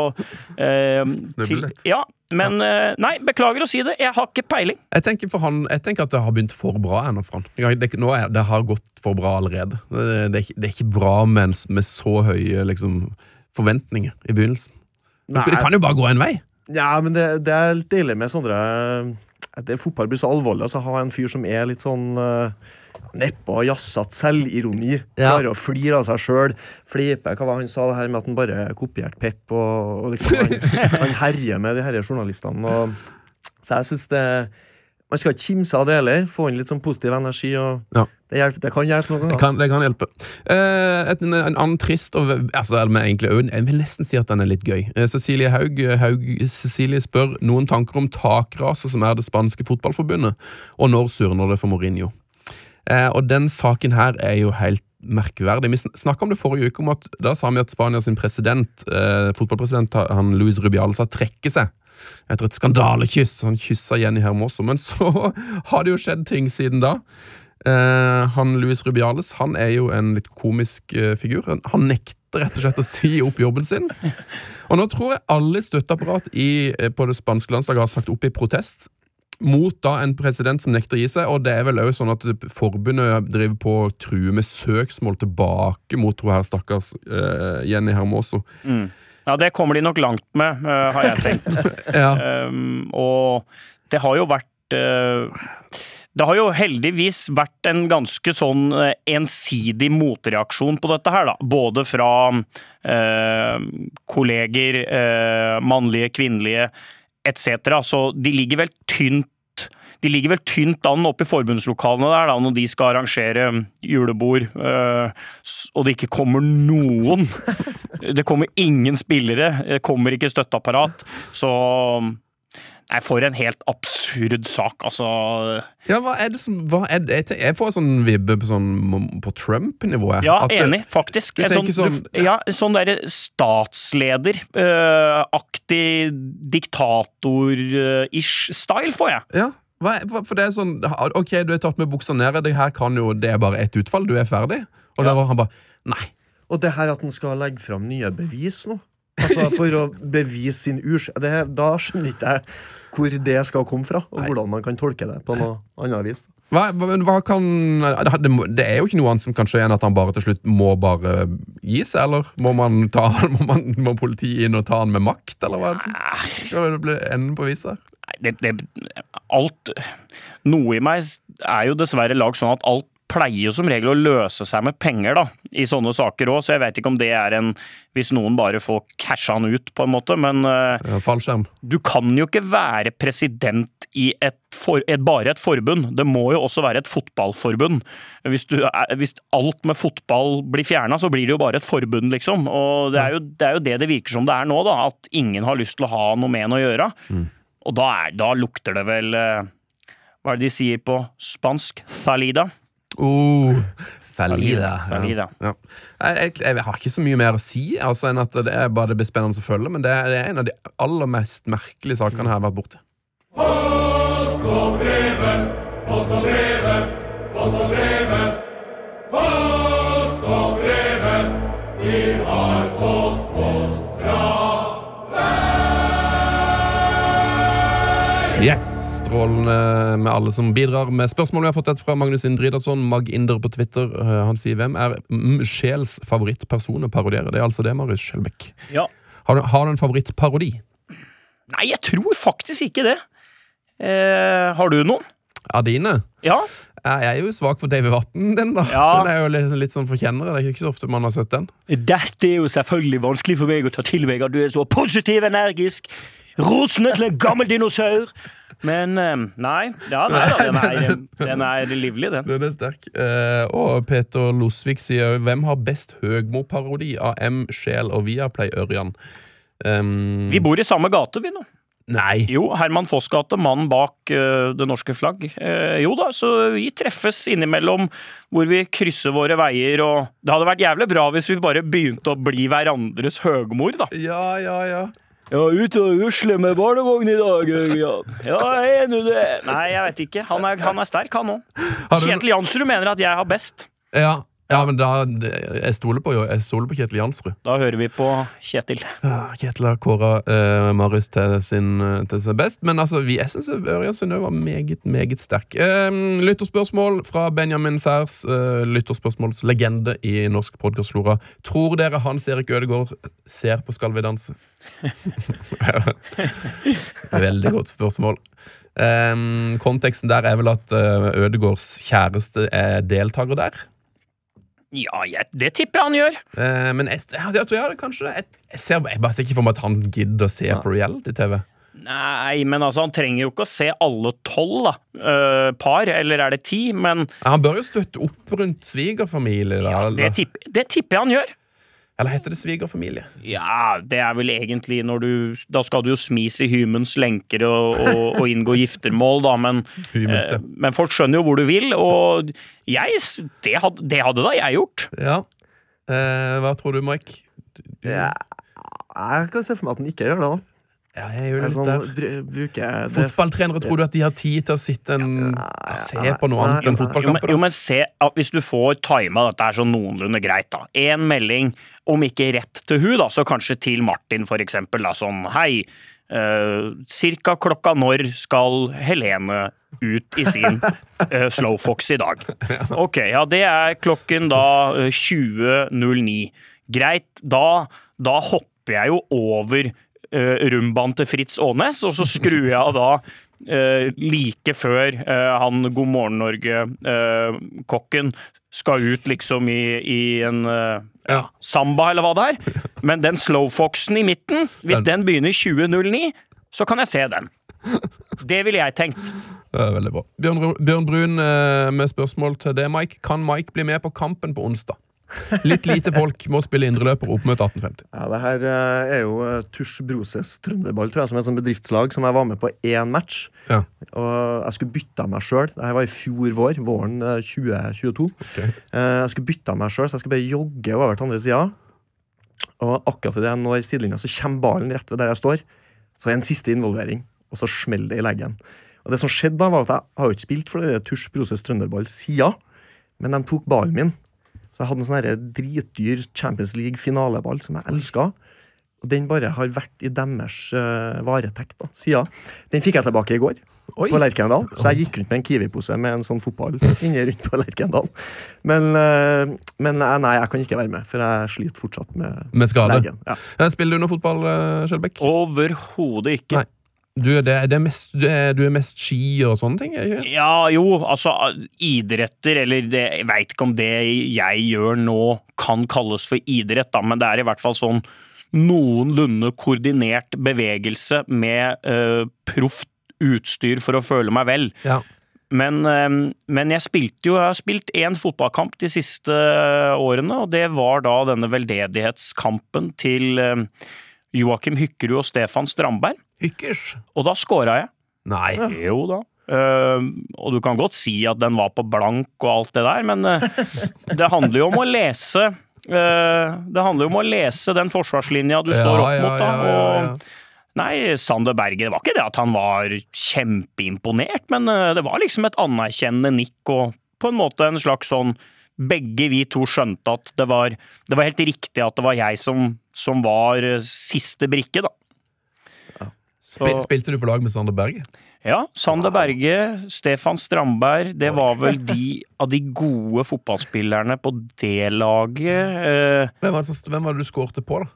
[SPEAKER 5] eh,
[SPEAKER 3] Snuble litt.
[SPEAKER 5] Ja, men ja. Nei, beklager å si det, jeg har ikke peiling.
[SPEAKER 3] Jeg tenker, for han, jeg tenker at det har begynt for bra ennå for han. Det, nå er, det har gått for bra allerede. Det, det, er, ikke, det er ikke bra med, med så høye liksom, forventninger i begynnelsen.
[SPEAKER 4] Nei.
[SPEAKER 3] Det kan jo bare gå en vei.
[SPEAKER 4] Ja, men det, det er litt deilig med sånne Fotball blir så alvorlig. Altså, ha en fyr som er litt sånn uh, nedpå og jazzete selvironi.
[SPEAKER 3] Ja.
[SPEAKER 4] Klarer å flire av seg sjøl. Flipe Hva var han sa det her med at han bare kopierte Pep? Og, og liksom, han, han herjer med de her journalistene. Og, så jeg synes det Man skal ikke kimse av det heller. Få inn litt sånn positiv energi. Og
[SPEAKER 3] Ja.
[SPEAKER 4] det, hjelper, det kan hjelpe noen
[SPEAKER 3] Det kan, det kan hjelpe. Eh, et, en, en annen trist og altså, egentlig, Jeg vil nesten si at den er litt gøy. Eh, Cecilie Haug, Haug Cecilie spør noen tanker om takraset som er det spanske fotballforbundet, og når surner det for Mourinho? Eh, og den saken her er jo helt merkverdig. Vi snakka om det forrige uke, om at da sa vi at Spania sin president, eh, fotballpresident han Luis Rubiales, har trekket seg etter et skandalekyss. Han kyssa Jenny Hermoso, men så har det jo skjedd ting siden da. Eh, han Luis Rubiales han er jo en litt komisk eh, figur. Han, nekter rett og slett å si opp jobben sin. Og nå tror jeg alle støtteapparat i, eh, på det spanske landslaget har sagt opp i protest. Mot da en president som nekter å gi seg, og det er vel også sånn at forbundet driver på å true med søksmål tilbake mot hun her stakkars uh, Jenny Hermoso.
[SPEAKER 5] Ja, det kommer de nok langt med, uh, har jeg tenkt.
[SPEAKER 3] Ja.
[SPEAKER 5] Um, og det har jo vært uh, Det har jo heldigvis vært en ganske sånn ensidig motreaksjon på dette her, da. Både fra eh, kolleger, eh, mannlige, kvinnelige etc. Så de ligger vel tynt de ligger vel tynt an oppe i forbundslokalene der da, når de skal arrangere julebord, øh, og det ikke kommer noen. Det kommer ingen spillere, det kommer ikke støtteapparat. Så Nei, for en helt absurd sak, altså.
[SPEAKER 3] ja, hva er det som hva er det? Jeg får sånn vibbe på, sånn, på Trump-nivå.
[SPEAKER 5] Ja,
[SPEAKER 3] At det-
[SPEAKER 5] enig, faktisk.
[SPEAKER 3] du
[SPEAKER 5] En sånn,
[SPEAKER 3] sånn-
[SPEAKER 5] ja, sånn derre statslederaktig diktator-ish style, får jeg.
[SPEAKER 3] Ja, hva, for det er sånn Ok, du er tatt med buksa ned, det her kan jo Det er bare ett utfall, du er ferdig. Og der var han bare Nei.
[SPEAKER 4] Og det her at han skal legge fram nye bevis nå, altså for å bevise sin urs. det- Da skjønner ikke jeg hvor det skal komme fra, og hvordan man kan tolke det på noe annet vis.
[SPEAKER 3] Hva, hva, hva kan det, er jo ikke noe annet som kan skje enn at han bare til slutt må bare gi seg, eller? Må man ta må, man, må politiet inn og ta han med makt, eller hva er det som skal det bli enden på viset? her?
[SPEAKER 5] Det, det, alt Noe i meg er jo dessverre lagd sånn at alt pleier jo som regel å løse seg med penger da, i sånne saker òg, så jeg vet ikke om det er en Hvis noen bare får casha han ut, på en måte, men
[SPEAKER 3] uh,
[SPEAKER 5] du kan jo ikke være president i et for, et, bare et forbund. Det må jo også være et fotballforbund. Hvis, du, er- hvis alt med fotball blir fjerna, så blir det jo bare et forbund, liksom. Og det er, jo, det er jo det det virker som det er nå, da. At ingen har lyst til å ha noe med en å gjøre. Og da, er, da lukter det vel eh, Hva er det de sier på spansk? Thalida?
[SPEAKER 3] Oh, Falida.
[SPEAKER 5] Falida.
[SPEAKER 3] Ja. Jeg, jeg, jeg har ikke så mye mer å si, altså, enn at det er bare det blir spennende å følge. Men det er, det er en av de aller mest merkelige sakene jeg har vært borti. Yes, Strålende med alle som bidrar med spørsmål. Vi har fått et fra Magnus Indridason, Mag Inder på Twitter. Eh, Han sier hvem er Sjels favorittperson å parodiere? Det er altså det, Marius Skjelbæk.
[SPEAKER 5] Ja.
[SPEAKER 3] Har, du- har du en favorittparodi?
[SPEAKER 5] Nei, jeg tror faktisk ikke det. Eh, har du noen?
[SPEAKER 3] Av dine?
[SPEAKER 5] Ja?
[SPEAKER 3] Jeg er jo svak for Davy Vatn, den, da.
[SPEAKER 5] Ja.
[SPEAKER 3] Den er jo litt, litt sånn forkjennere. Det er ikke så ofte man har sett den.
[SPEAKER 5] Dette er jo selvfølgelig vanskelig for meg å ta til meg at du er så positiv, energisk, rosende til en gammel dinosaur. Men eh, nei, ja, nei da, den er, den er livlig, den.
[SPEAKER 3] Den er sterk. Eh, og Peter Losvik sier hvem har best Høgmo-parodi av M, Sjel og Viaplay Ørjan? Um,
[SPEAKER 5] Vi bor i samme gate, vi nå.
[SPEAKER 3] Nei.
[SPEAKER 5] Jo, Herman Foss gate, mannen bak uh, det norske flagg. Uh, jo da, så vi treffes innimellom hvor vi krysser våre veier, og det hadde vært jævlig bra hvis vi bare begynte å bli hverandres høgmor, da.
[SPEAKER 3] Ja, ja, ja.
[SPEAKER 5] Ja, ute og rusle med barnevogn i dag, Jørgen. Ja, jeg er nå det. Nei, jeg vet ikke. Han er, han er sterk, han òg. Kjetil Jansrud mener at jeg har best.
[SPEAKER 3] Ja, ja men da Jeg stoler på, jeg stoler på Kjetil Jansrud.
[SPEAKER 5] Da hører vi på Kjetil.
[SPEAKER 3] Ja, Kjetil har kåra uh, Marius til sin, eh, til sin best, men altså, vi, jeg syns Ørjan var meget, meget sterk. Um, lytterspørsmål fra Benjamin Særs, uh, lytterspørsmålslegende i norsk podkastflora. Tror dere Hans Erik Ødegaard ser på Skal vi danse? Veldig godt spørsmål. Um, konteksten der er vel at uh, Ødegaards kjæreste er deltaker der.
[SPEAKER 5] Ja, jeg, det tipper jeg han gjør.
[SPEAKER 3] Eh, men jeg, jeg, jeg tror jeg hadde kanskje jeg, ser, jeg bare ser ikke for meg at han gidder å se på reality-TV.
[SPEAKER 5] Nei, men altså, han trenger jo ikke å se alle tolv eh, par, eller er det ti? Men
[SPEAKER 3] Han bør jo støtte opp rundt svigerfamilie.
[SPEAKER 5] Ja, det, tipper, det tipper jeg han gjør.
[SPEAKER 3] Eller heter det svigerfamilie?
[SPEAKER 5] Ja, det er vel egentlig når du Da skal du jo smis i hymens lenker og, og, og inngå giftermål, da, men,
[SPEAKER 3] Hymens, ja.
[SPEAKER 5] eh, men folk skjønner jo hvor du vil, og jeg Det hadde, det hadde da jeg gjort.
[SPEAKER 3] Ja. Eh, hva tror du, Mike? Du- du-
[SPEAKER 4] Ja, jeg kan se for meg at den ikke gjør det. da
[SPEAKER 3] Ja, jeg gjør
[SPEAKER 4] det
[SPEAKER 3] litt
[SPEAKER 4] sånn,
[SPEAKER 3] der.
[SPEAKER 4] bruker det
[SPEAKER 3] Fotballtrenere, tror du at de har tid til å sitte en, og se på noe annet enn
[SPEAKER 4] fotballkamper?
[SPEAKER 5] Jo, men, jo, men se Hvis du får tima dette er sånn noenlunde greit, da. En melding, om ikke rett til hun, da, så kanskje til Martin, for eksempel. Da, sånn hei. Uh, cirka klokka når skal Helene ut i sin uh, Slowfox i dag? Ok, ja, det er klokken da eh, 20.09. Greit, da, da hopper jeg jo over rumbaen til Fritz Aanes, og så skrur jeg av da eh, like før eh, han God morgen Norge-kokken skal ut liksom i, i en eh, ja, samba, eller hva det er. Men den slowfoxen i midten, hvis den begynner 20.09, så kan jeg se den. Det ville jeg tenkt.
[SPEAKER 3] Veldig bra. Bjørn, Bjørn Brun eh, med spørsmål til det, Mike. Kan Mike bli med på Kampen på onsdag? Litt lite folk må spille indreløper mot 1850.
[SPEAKER 4] Ja, det her eh, er jo eh, Tusj Broses Trønderball, tror jeg, som er et sånt bedriftslag som jeg var med på én match.
[SPEAKER 3] Ja.
[SPEAKER 4] Og jeg skulle bytte av meg sjøl. Dette var i fjor vår, våren eh, 2022. Okay. Jeg skulle bytte av meg sjøl, så jeg skulle bare jogge over til andre sida. Og akkurat idet jeg når sidelinja, så kommer ballen rett ved der jeg står. Så er en siste involvering, og så smeller det i leggen. Og det som skjedde da, var at jeg har jo ikke spilt for Tusj Broses Trønderball sida, men de tok ballen min. Så jeg hadde en sånn dritdyr Champions League-finaleball som jeg elska. Og den bare har vært i deres uh, varetekt da, siden. Den fikk jeg tilbake i går.
[SPEAKER 3] Oi.
[SPEAKER 4] På Lerkendal. Så jeg gikk rundt med en Kiwi-pose med en sånn fotball inni rundt på Lerkendal. Men, uh, men nei, jeg kan ikke være med, for jeg sliter fortsatt med,
[SPEAKER 3] Med skade.
[SPEAKER 4] Ja.
[SPEAKER 3] Eh, Spiller du noe fotball, Skjelbekk?
[SPEAKER 5] Overhodet ikke.
[SPEAKER 3] Nei. Du, det, det er mest, du, er, du er mest ski og sånne ting? ikke?
[SPEAKER 5] Ja, jo, altså idretter, eller det, jeg veit ikke om det jeg gjør nå kan kalles for idrett, da, men det er i hvert fall sånn noenlunde koordinert bevegelse med uh, proft utstyr for å føle meg vel.
[SPEAKER 3] Ja.
[SPEAKER 5] Men, eh, men jeg spilte jo, jeg har spilt én fotballkamp de siste årene, og det var da denne veldedighetskampen til eh, Joakim Hykkerud og Stefan Strandberg.
[SPEAKER 3] Hykkers?
[SPEAKER 5] Og da scora jeg.
[SPEAKER 3] Nei.
[SPEAKER 5] Jo da. Uh, og du kan godt si at den var på blank og alt det der, men uh, det handler jo om å lese uh, Det handler jo om å lese den forsvarslinja du står opp mot, da. Og Nei, Sander Berge, det var ikke det at han var kjempeimponert, men eh, det var liksom et anerkjennende nikk og på en måte en slags sånn Begge vi to skjønte at det var, det var helt riktig at det var jeg som, som var siste brikke, da.
[SPEAKER 3] Spil, spilte du på lag med Sander Berge?
[SPEAKER 5] Ja, Sander Berge, Stefan Strandberg, det var vel de av de gode fotballspillerne på det laget. eh,
[SPEAKER 3] Hvem var det, hvem var det du skårte på, da?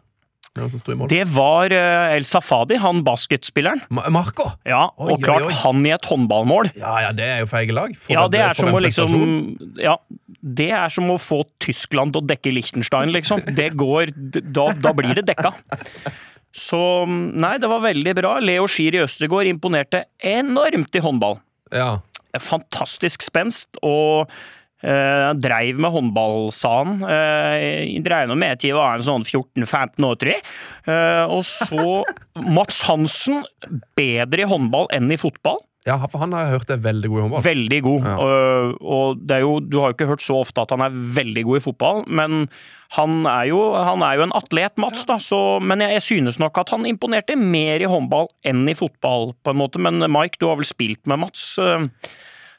[SPEAKER 3] Det?
[SPEAKER 5] Det var eh, El Safadi, han basketspilleren.
[SPEAKER 3] Marco!
[SPEAKER 5] Ja,
[SPEAKER 3] Oi,
[SPEAKER 5] og klart
[SPEAKER 3] oi, oi.
[SPEAKER 5] han i et håndballmål.
[SPEAKER 3] Ja, ja, det er jo feige lag. For
[SPEAKER 5] Ja,
[SPEAKER 3] en-
[SPEAKER 5] det er som å liksom. Ja, det er som å få Tyskland til å dekke Liechtenstein, liksom. Det går Da, da blir det dekka. Så nei, det var veldig bra. Leo Schiri Østergaard imponerte enormt i håndball.
[SPEAKER 3] Ja.
[SPEAKER 5] Fantastisk spenst, og eh, dreiv med håndball, sa. Eh, dreiv med til jeg var en sånn 14-15 år, tror jeg. Eh, og så Mats Hansen, bedre i håndball enn i fotball.
[SPEAKER 3] Ja, for han har jeg hørt er veldig god i håndball.
[SPEAKER 5] Veldig god.
[SPEAKER 3] Ja.
[SPEAKER 5] Og, og det er jo, du har jo ikke hørt så ofte at han er veldig god i fotball, men han er jo, han er jo en atlet, Mats. da, så, Men jeg, jeg synes nok at han imponerte mer i håndball enn i fotball, på en måte. Men Mike, du har vel spilt med Mats? eh,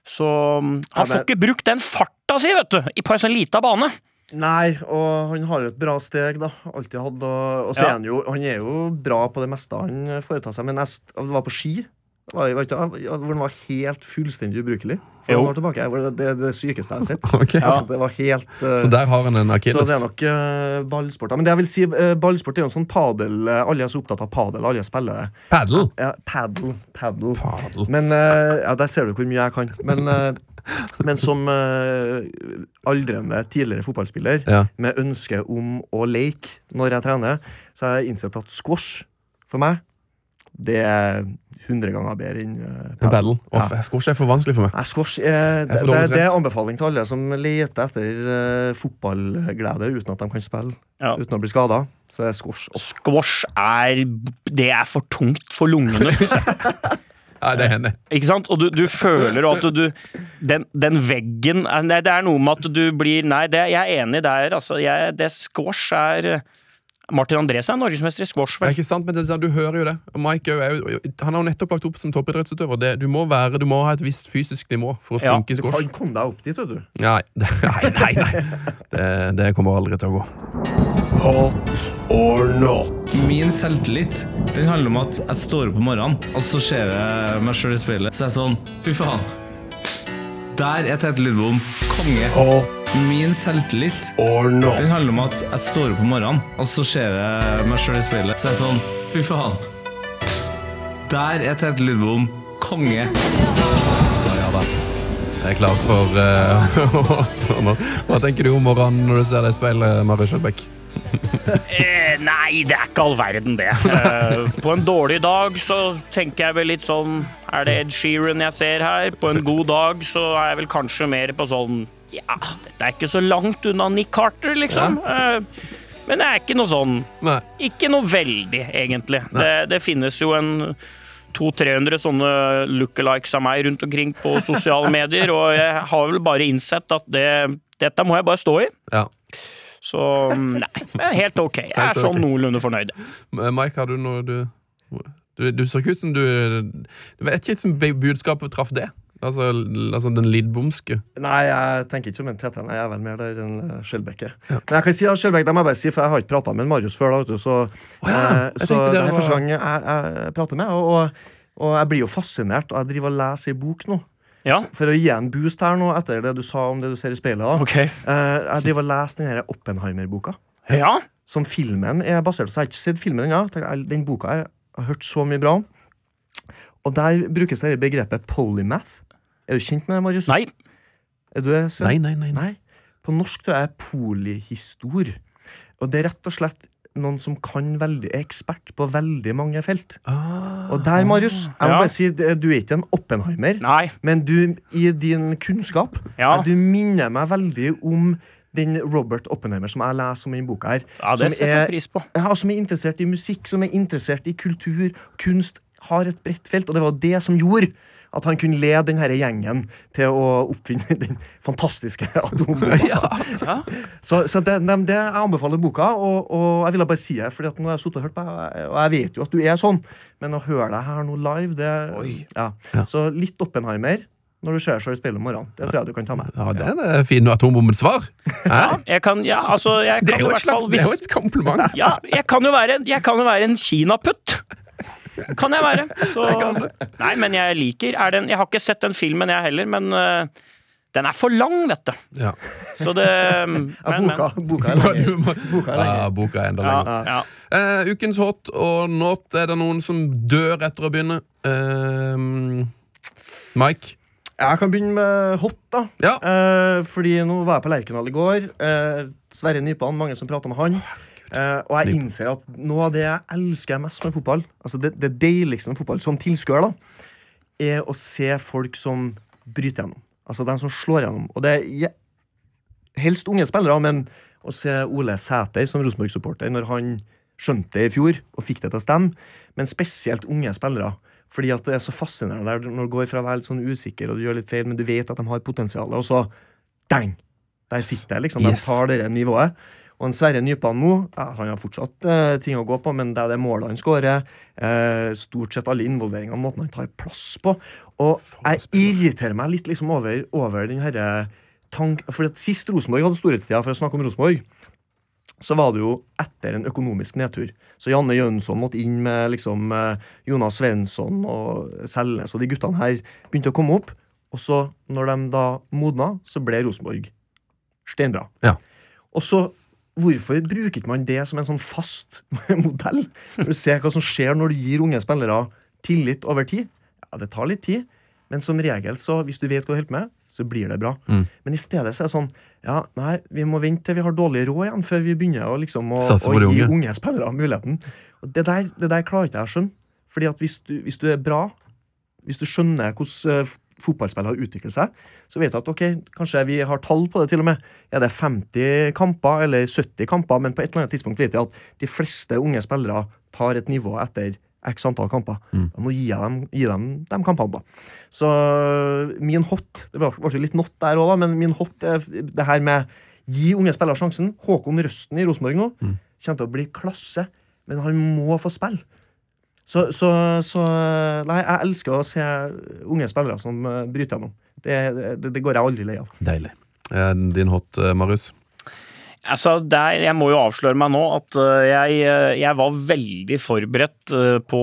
[SPEAKER 5] Så han
[SPEAKER 4] Ja,
[SPEAKER 5] får ikke brukt den farta si, vet du, i- på en sånn lita bane.
[SPEAKER 4] Nei, og han har jo et bra steg, da. Alltid hatt. Og, og så
[SPEAKER 5] Ja.
[SPEAKER 4] er han jo Han er jo bra på det meste han foretar seg, men jeg, det var på ski. Var, var ikke, hvor han var helt fullstendig ubrukelig. For
[SPEAKER 5] Jo.
[SPEAKER 4] han var tilbake. Hvor Det det er det sykeste jeg har sett.
[SPEAKER 3] Ok.
[SPEAKER 4] Altså, det var helt uh,
[SPEAKER 3] Så der har han en
[SPEAKER 4] så det er nok uh, ballsport. Men det jeg vil si, uh, ballsport er jo en sånn padel eh, Alle er så opptatt av padel, alle spiller
[SPEAKER 3] Padel?
[SPEAKER 4] Ja, padel. padel.
[SPEAKER 3] padel.
[SPEAKER 4] Men eh, ja, Der ser du hvor mye jeg kan. Men, eh, men som uh, aldrende tidligere fotballspiller
[SPEAKER 3] Ja.
[SPEAKER 4] med ønske om å leke når jeg trener, så har jeg innsett at squash for meg, det 100 ganger bedre enn uh,
[SPEAKER 3] paddle.
[SPEAKER 4] Ja.
[SPEAKER 3] Squash er for vanskelig for meg.
[SPEAKER 4] Nei, squash er, det, det, det er anbefaling til alle som leter etter uh, fotballglede uten at de kan spille,
[SPEAKER 5] Ja.
[SPEAKER 4] uten å bli skada. Så er squash
[SPEAKER 5] Squash er Det er for tungt for lungene.
[SPEAKER 3] Ja, det hender.
[SPEAKER 5] Ikke sant? Og du, du føler at du Den, den veggen er- Nei, det er noe med at du blir Nei, det, jeg er enig der. Altså, jeg, det squash er Martin Andresen er norgesmester i squash, Vel?
[SPEAKER 3] Ja,
[SPEAKER 5] er
[SPEAKER 3] ikke sant, men det, er sånn, Du hører jo det. Mike er jo, han har jo nettopp lagt opp som toppidrettsutøver. Det, du, må være, du må ha et visst fysisk nivå for å
[SPEAKER 5] Ja,
[SPEAKER 3] funke i squash.
[SPEAKER 4] Du kan komme deg opp dit, vet du.
[SPEAKER 3] Nei, nei, nei. nei. Det, det kommer aldri til å gå. Hot or not?
[SPEAKER 7] Min selvtillit den handler om at jeg står opp om morgenen, og så ser jeg meg sjøl i speilet. Så er jeg sånn Fy faen. Der er Tete Lidbom konge. Min selvtillit den handler om at jeg står opp om morgenen, og så ser jeg meg sjøl i speilet. Så er jeg sånn Fy faen. Der er Tete Lidbom konge.
[SPEAKER 3] Det er klart for uh, Hva tenker du om morgenen når du ser deg i speilet, Mari Skjølbæk?
[SPEAKER 5] Eh, nei, det er ikke all verden, det. Eh, på en dårlig dag så tenker jeg vel litt sånn Er det Ed Sheeran jeg ser her? På en god dag så er jeg vel kanskje mer på sånn Ja, dette er ikke så langt unna Nick Carter, liksom. Eh, men det er ikke noe sånn
[SPEAKER 3] Nei.
[SPEAKER 5] Ikke noe veldig, egentlig. Det, det finnes jo en 200-300 sånne lookalikes av meg rundt omkring på sosiale medier, og jeg har vel bare innsett at det, dette må jeg bare stå i.
[SPEAKER 3] Ja.
[SPEAKER 5] Så nei, det er helt ok. Jeg er sånn noenlunde fornøyd.
[SPEAKER 3] Mike, har du noe du Du, du så ikke ut som du Du vet ikke som budskapet traff det Altså, altså den lidbomske.
[SPEAKER 4] Nei, jeg tenker ikke som en Tete. Jeg er vel mer der enn Skjelbekke. Skjelbæk. er. Men jeg kan si at Skjelbekke, det må jeg bare si, for jeg har ikke prata med Marius før. da, vet du, Så,
[SPEAKER 3] ja,
[SPEAKER 4] eh,
[SPEAKER 3] jeg
[SPEAKER 4] så
[SPEAKER 3] det
[SPEAKER 4] det er første gang jeg, jeg prater med og, og, og jeg blir jo fascinert. Og jeg driver og leser ei bok nå.
[SPEAKER 5] Ja,
[SPEAKER 4] For å gi en boost her nå, etter det du sa om det du ser i speilet. da
[SPEAKER 5] ok.
[SPEAKER 4] eh, Jeg driver og leser den Oppenheimer-boka.
[SPEAKER 5] Ja,
[SPEAKER 4] Som filmen er basert på. Så jeg har ikke sett filmen ennå. Ja. Den boka har jeg hørt så mye bra om. Og der brukes det begrepet polymath. Er du kjent med det, Marius?
[SPEAKER 5] nei.
[SPEAKER 4] Er du det?
[SPEAKER 3] Nei, nei, nei. nei.
[SPEAKER 4] På norsk tror jeg er polyhistor. Og det er rett og slett noen som kan veldig, er ekspert på veldig mange felt.
[SPEAKER 3] Ah,
[SPEAKER 4] Og der, Marius, jeg må
[SPEAKER 5] Ja.
[SPEAKER 4] bare si, du er ikke en Oppenheimer,
[SPEAKER 5] Nei.
[SPEAKER 4] men du, i din kunnskap,
[SPEAKER 5] Ja.
[SPEAKER 4] eh, du minner meg veldig om den Robert Oppenheimer som jeg leser om i denne boka her.
[SPEAKER 5] Ja, det som,
[SPEAKER 4] er-
[SPEAKER 5] pris på.
[SPEAKER 4] ja, som er interessert i musikk, som er interessert i kultur, kunst, har et bredt felt. Og det var det som gjorde at han kunne lede denne gjengen til å oppfinne den fantastiske atombomba. Så, så det, det, det jeg anbefaler boka, og, og jeg ville bare si det, Fordi at nå har jeg sittet og hørt på deg, og jeg vet jo at du er sånn, men å høre deg her nå live, det
[SPEAKER 5] Oi.
[SPEAKER 4] ja.
[SPEAKER 3] Ja.
[SPEAKER 4] Så litt Oppenheimer når du ser seg i speilet om morgenen. Det tror jeg du kan ta med.
[SPEAKER 3] Ja, Det er fin atombombens svar. Ja,
[SPEAKER 5] Jeg kan, ja, altså, jeg
[SPEAKER 3] Det er jo et
[SPEAKER 5] slags, fall
[SPEAKER 3] slags det er jo et kompliment.
[SPEAKER 5] Ja, jeg kan jo være, jeg kan jo være en kinaputt. Kan jeg være. Så, nei, men jeg liker er den, Jeg har ikke sett den filmen, jeg heller, men uh, den er for lang, vet du.
[SPEAKER 3] Ja.
[SPEAKER 5] Så det men,
[SPEAKER 4] Ja, boka, boka er. Boka er
[SPEAKER 3] Ja, boka er enda lenger.
[SPEAKER 5] ja.
[SPEAKER 3] uh, ukens hot og not. Er det noen som dør etter å begynne? Uh, Mike?
[SPEAKER 4] Jeg kan begynne med hot, da.
[SPEAKER 3] Ja.
[SPEAKER 4] Eh, fordi nå var jeg på Lerkendal i går. Eh, Sverre Nypan, mange som prata med han. Eh, og jeg innser at noe av det jeg elsker mest med fotball, altså det, det deiligste med fotball som tilskuer, da, er å se folk som bryter gjennom. Altså de som slår gjennom. Og det er helst unge spillere, men å se Ole Sæter som Rosenborg-supporter når han skjønte det i fjor og fikk det til å stemme, men spesielt unge spillere. Fordi at det er så fascinerende når du går fra å være litt sånn usikker og du gjør litt feil, men du vet at de har potensial, og så dang! Der sitter det, liksom. De tar det nivået. Og en Sverre Nypan nå, ja, han har fortsatt eh, ting å gå på, men det er det målet han skårer. Eh, stort sett alle involveringene, måten han tar plass på. Og jeg irriterer meg litt liksom over, over den herre tank... For sist Rosenborg hadde storhetstida, for å snakke om Rosenborg, så var det jo etter en økonomisk nedtur. Så Janne Jønsson måtte inn med liksom eh, Jonas Svensson og Selnes, og de guttene her begynte å komme opp. Og så, når de da modna, så ble Rosenborg steinbra.
[SPEAKER 3] Ja.
[SPEAKER 4] Og så, hvorfor bruker ikke man det som en sånn fast modell? Når du ser hva som skjer når du gir unge spillere tillit over tid. Ja, det tar litt tid, men som regel, så hvis du vet hva du holder med, så blir det bra.
[SPEAKER 3] Mm.
[SPEAKER 4] Men i stedet så er det sånn Ja, nei, vi må vente til vi har dårlig råd igjen, før vi begynner å, liksom, å, å gi
[SPEAKER 3] unge.
[SPEAKER 4] unge spillere muligheten. Og det der, det der klarer ikke jeg å skjønne. Fordi at hvis du, hvis du er bra, hvis du skjønner hvordan fotballspillere utvikler seg, så vet du at ok, kanskje vi har tall på det til og med. Er det 50 kamper eller 70 kamper, men på et eller annet tidspunkt vet jeg at de fleste unge spillere tar et nivå etter x antall kamper. Da må gi dem, gi dem de kampene, da. Så min hot Det var ble litt not der òg, men min hot er det her med gi unge spillere sjansen. Håkon Røsten i Rosenborg nå kommer til å bli klasse, men han må få spille. Så, så, så Nei, jeg elsker å se unge spillere som eh, bryter gjennom. Det, det, det går jeg aldri lei av.
[SPEAKER 3] Deilig. Eh, din hot, eh, Marius?
[SPEAKER 5] Altså, der, jeg må jo avsløre meg nå at jeg, jeg var veldig forberedt på på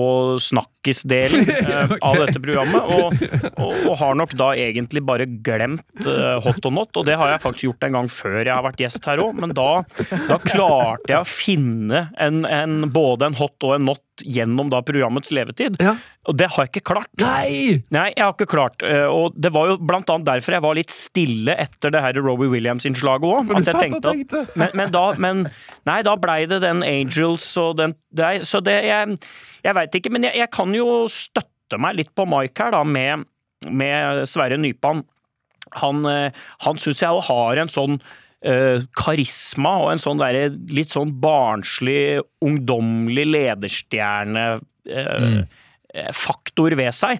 [SPEAKER 5] snakkisdelen okay. av dette programmet, og, og, og har nok da egentlig bare glemt øh, hot og not, og det har jeg faktisk gjort en gang før jeg har vært gjest her òg, men da, da klarte jeg å finne en, en, både en hot og en not gjennom da programmets levetid,
[SPEAKER 3] Ja.
[SPEAKER 5] og det har jeg ikke klart.
[SPEAKER 3] Nei!
[SPEAKER 5] Nei, jeg har ikke klart. eh, Og det var jo blant annet derfor jeg var litt stille etter det her Robbie Williams-innslaget òg.
[SPEAKER 3] Satt og.
[SPEAKER 5] Men, men da men, Nei, da blei det den Angels og den nei, Så det Jeg, jeg veit ikke, men jeg, jeg kan jo støtte meg litt på Mike her, da, med, med Sverre Nypan. Han, eh, han syns jeg har en sånn uh, karisma og en sånn der, litt sånn barnslig, ungdommelig lederstjerne-faktor ved seg,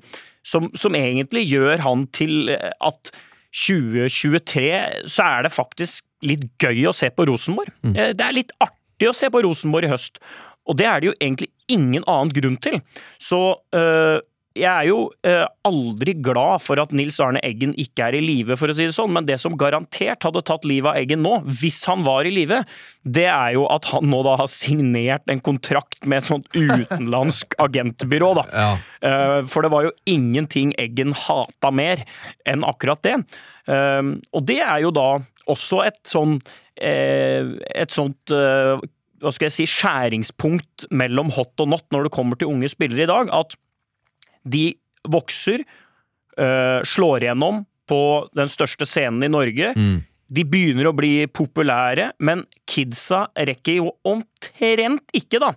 [SPEAKER 5] som, som egentlig gjør han til eh, at 2023 så er det faktisk litt gøy å se på Rosenborg. Mm. Det er litt artig å se på Rosenborg i høst, og det er det jo egentlig ingen annen grunn til. Så øh, jeg er jo øh, aldri glad for at Nils Arne Eggen ikke er i live, for å si det sånn, men det som garantert hadde tatt livet av Eggen nå, hvis han var i live, det er jo at han nå da har signert en kontrakt med et sånt utenlandsk agentbyrå, da.
[SPEAKER 3] Ja.
[SPEAKER 5] Eh, for det var jo ingenting Eggen hata mer enn akkurat det. Eh, og det er jo da også et sånn eh, et sånt hva skal jeg si, skjæringspunkt mellom hot og not når det kommer til unge spillere i dag, at de vokser, øh, slår igjennom på den største scenen i Norge. De begynner å bli populære, men kidsa rekker jo omtrent ikke da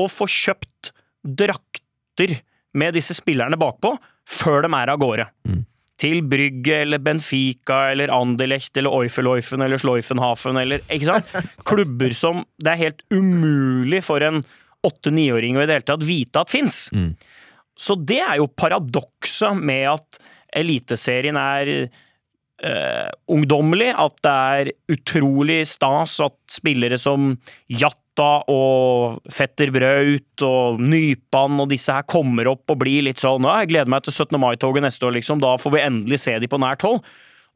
[SPEAKER 5] å få kjøpt drakter med disse spillerne bakpå før de er av gårde. Til Brygge eller Benfica eller Anderlecht eller Oifeloifen eller Sloifenhafen eller Ikke sant? Klubber som det er helt umulig for en åtte-niåring å i det hele tatt vite at fins. Så det er jo paradokset med at Eliteserien er eh, ungdommelig, at det er utrolig stas at spillere som Jatta og Fetter Braut og Nypan og disse her kommer opp og blir litt sånn ja, 'Jeg gleder meg til 17. mai-toget neste år', liksom. Da får vi endelig se de på nært hold.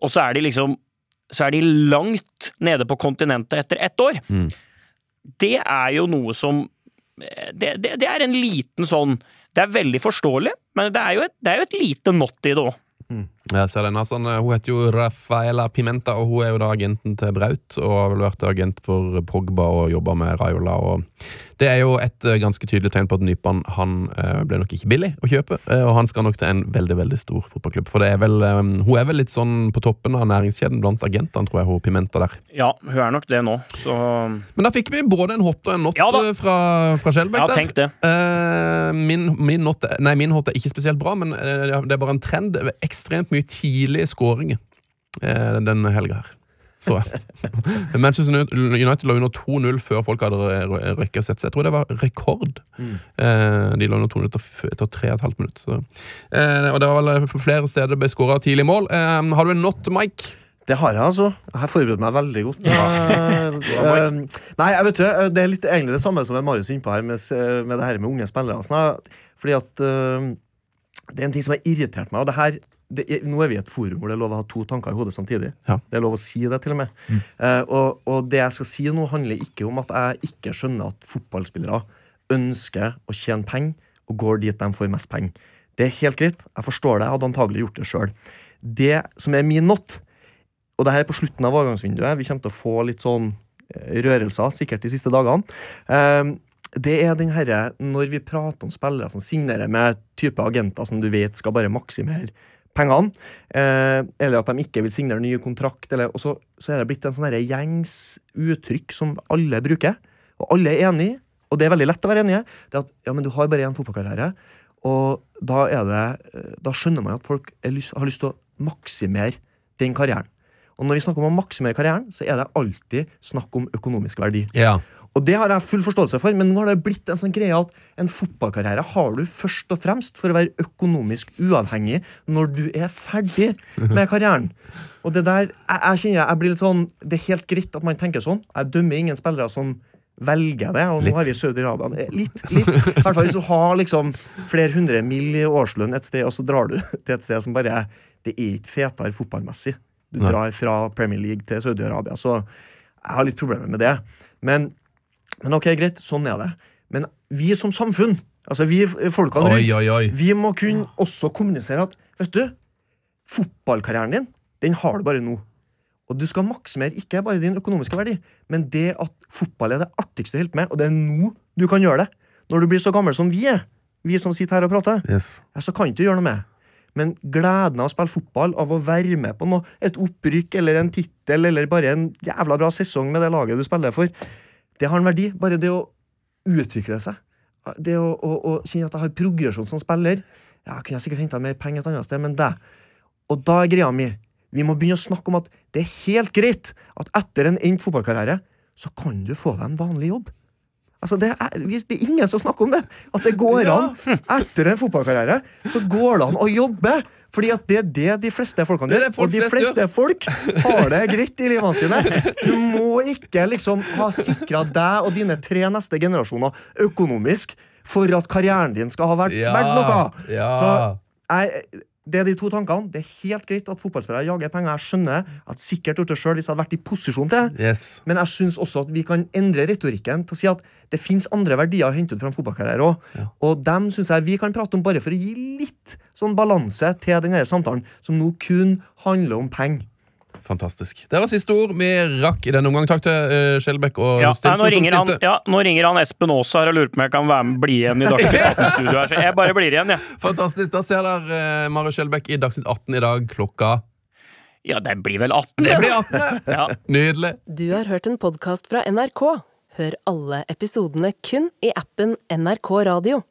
[SPEAKER 5] Og så er de liksom Så er de langt nede på kontinentet etter ett år. Det er jo noe som det, det, det er en liten sånn Det er veldig forståelig, men det er jo et, det er jo et lite not i det òg.
[SPEAKER 3] Jeg ser den, altså, Hun heter jo Rafaela Pimenta, og hun er jo da agenten til Braut. Og har vel vært agent for Pogba og jobba med Raiola. Og det er jo et eh, ganske tydelig tegn på at Nypan han eh, ble nok ikke billig å kjøpe. eh, Og han skal nok til en veldig veldig stor fotballklubb. For det er vel, eh, hun er vel litt sånn på toppen av næringskjeden blant agentene, tror jeg, hun Pimenta der.
[SPEAKER 5] Ja, hun er nok det nå, så
[SPEAKER 3] Men da fikk vi både en hot og en not
[SPEAKER 5] Ja
[SPEAKER 3] eh, fra, fra Skjelbæk.
[SPEAKER 5] Ja,
[SPEAKER 3] der.
[SPEAKER 5] tenk det.
[SPEAKER 3] Eh, min, min, not, nei, min hot er ikke spesielt bra, men eh, det er bare en trend. Ekstremt mye tidlige skåringer eh, denne helga her. Så jeg. Manchester United lå under 2-0 før folk hadde rø- røkket sett seg. Jeg tror det var rekord. Eh, de lå under 2-0 etter, f- etter 3,5 minutter. Eh, og det var vel flere steder det ble skåra tidlig mål. Eh, har du en not, Mike?
[SPEAKER 4] Det har jeg, altså. Jeg har forberedt meg veldig godt. Eh, eh, nei, jeg vet du, eh, Det er litt egentlig det samme som Marius er inne på her med, med det her med unge spillere. Sånn, fordi at uh, Det er en ting som har irritert meg. og det her det, nå er vi i et forum hvor det er lov å ha to tanker i hodet samtidig.
[SPEAKER 3] Ja.
[SPEAKER 4] Det er lov å si det, til og med. Eh, og, og det jeg skal si nå, handler ikke om at jeg ikke skjønner at fotballspillere ønsker å tjene penger og går dit de får mest penger. Det er helt greit. Jeg forstår det. Jeg hadde antagelig gjort det sjøl. Det som er min not, og det her er på slutten av overgangsvinduet, vi kommer til å få litt sånn eh, rørelser sikkert de siste dagene. Eh, det er den herre når vi prater om spillere som signerer med type agenter som du vet skal bare maksimere pengene, eh, eller at de ikke vil signere nye kontrakt, eller, og så, så er det blitt en sånn gjengs uttrykk som alle bruker, og alle er enig i, og det er veldig lett å være enige, det er at ja, men du har bare én fotballkarriere, og da er det eh, Da skjønner man at folk lyst, har lyst til å maksimere den karrieren. Og når vi snakker om å maksimere karrieren, så er det alltid snakk om økonomisk verdi.
[SPEAKER 3] Ja.
[SPEAKER 4] Og det har jeg full forståelse for, men nå har det blitt en sånn greie at en fotballkarriere har du først og fremst for å være økonomisk uavhengig når du er ferdig med karrieren. Og det der, jeg, jeg kjenner jeg blir litt sånn Det er helt greit at man tenker sånn. Jeg dømmer ingen spillere som velger det, og
[SPEAKER 3] Litt.
[SPEAKER 4] nå har vi Saudi-Arabia. Litt, litt. I hvert fall hvis du har liksom flere hundre mill. i årslønn et sted, og så drar du til et sted som bare Det er ikke fetere fotballmessig. Du drar fra Premier League til Saudi-Arabia, så jeg har litt problemer med det. Men men ok, greit, sånn er det. Men vi som samfunn, altså vi folkene rundt,
[SPEAKER 3] oi, oi.
[SPEAKER 4] vi må kunne også kommunisere at vet du, fotballkarrieren din, den har du bare nå. Og du skal maksimere ikke bare din økonomiske verdi, men det at fotball er det artigste du holder med, og det er nå du kan gjøre det. Når du blir så gammel som vi er, vi som sitter her og prater,
[SPEAKER 3] Yes.
[SPEAKER 4] ja, så kan du ikke gjøre noe med. Men gleden av å spille fotball, av å være med på noe, et opprykk eller en tittel, eller bare en jævla bra sesong med det laget du spiller for, det har en verdi. Bare det å utvikle seg. Det å, å, å kjenne at jeg har progresjon som spiller. Ja, kunne jeg sikkert henta mer penger et annet sted, men det. Og da er greia mi Vi må begynne å snakke om at det er helt greit at etter en endt fotballkarriere, så kan du få deg en vanlig jobb. Altså, det, er, det er ingen som snakker om det. At det går an. Etter en fotballkarriere så går det an å jobbe. Fordi at det er det de fleste folkene gjør. Og de
[SPEAKER 3] flest
[SPEAKER 4] fleste folk har det greit i livene sine. Du må ikke liksom ha sikra deg og dine tre neste generasjoner økonomisk for at karrieren din skal ha vært
[SPEAKER 3] Ja,
[SPEAKER 4] noe.
[SPEAKER 3] ja.
[SPEAKER 4] Så jeg, det er de to tankene. Det er helt greit at fotballspillere jager penger. Jeg skjønner at sikkert gjort det sjøl hvis jeg hadde vært i posisjon til det.
[SPEAKER 3] Yes.
[SPEAKER 4] Men jeg syns også at vi kan endre retorikken til å si at det fins andre verdier å hente ut fra en fotballkarriere òg. Og dem syns jeg vi kan prate om bare for å gi litt sånn balanse til denne samtalen, som nå kun handler om penger.
[SPEAKER 3] Fantastisk. Det var siste ord vi rakk i denne omgang. Takk til uh, Skjelbæk og
[SPEAKER 5] Ja, nei,
[SPEAKER 3] Stilson
[SPEAKER 5] nå,
[SPEAKER 3] som
[SPEAKER 5] ringer han, ja, nå ringer han Espen Aas her og lurer på om jeg kan være med, bli igjen i Dagsnytt 18-studio her. Jeg bare blir igjen, jeg.
[SPEAKER 3] Fantastisk. Da ser dere uh, Mare Skjelbæk i Dagsnytt 18 i dag klokka
[SPEAKER 5] Ja, det blir vel 18?
[SPEAKER 3] Det blir 18.
[SPEAKER 5] Ja.
[SPEAKER 3] Nydelig.
[SPEAKER 8] Du har hørt en podkast fra NRK. Hør alle episodene kun i appen NRK Radio.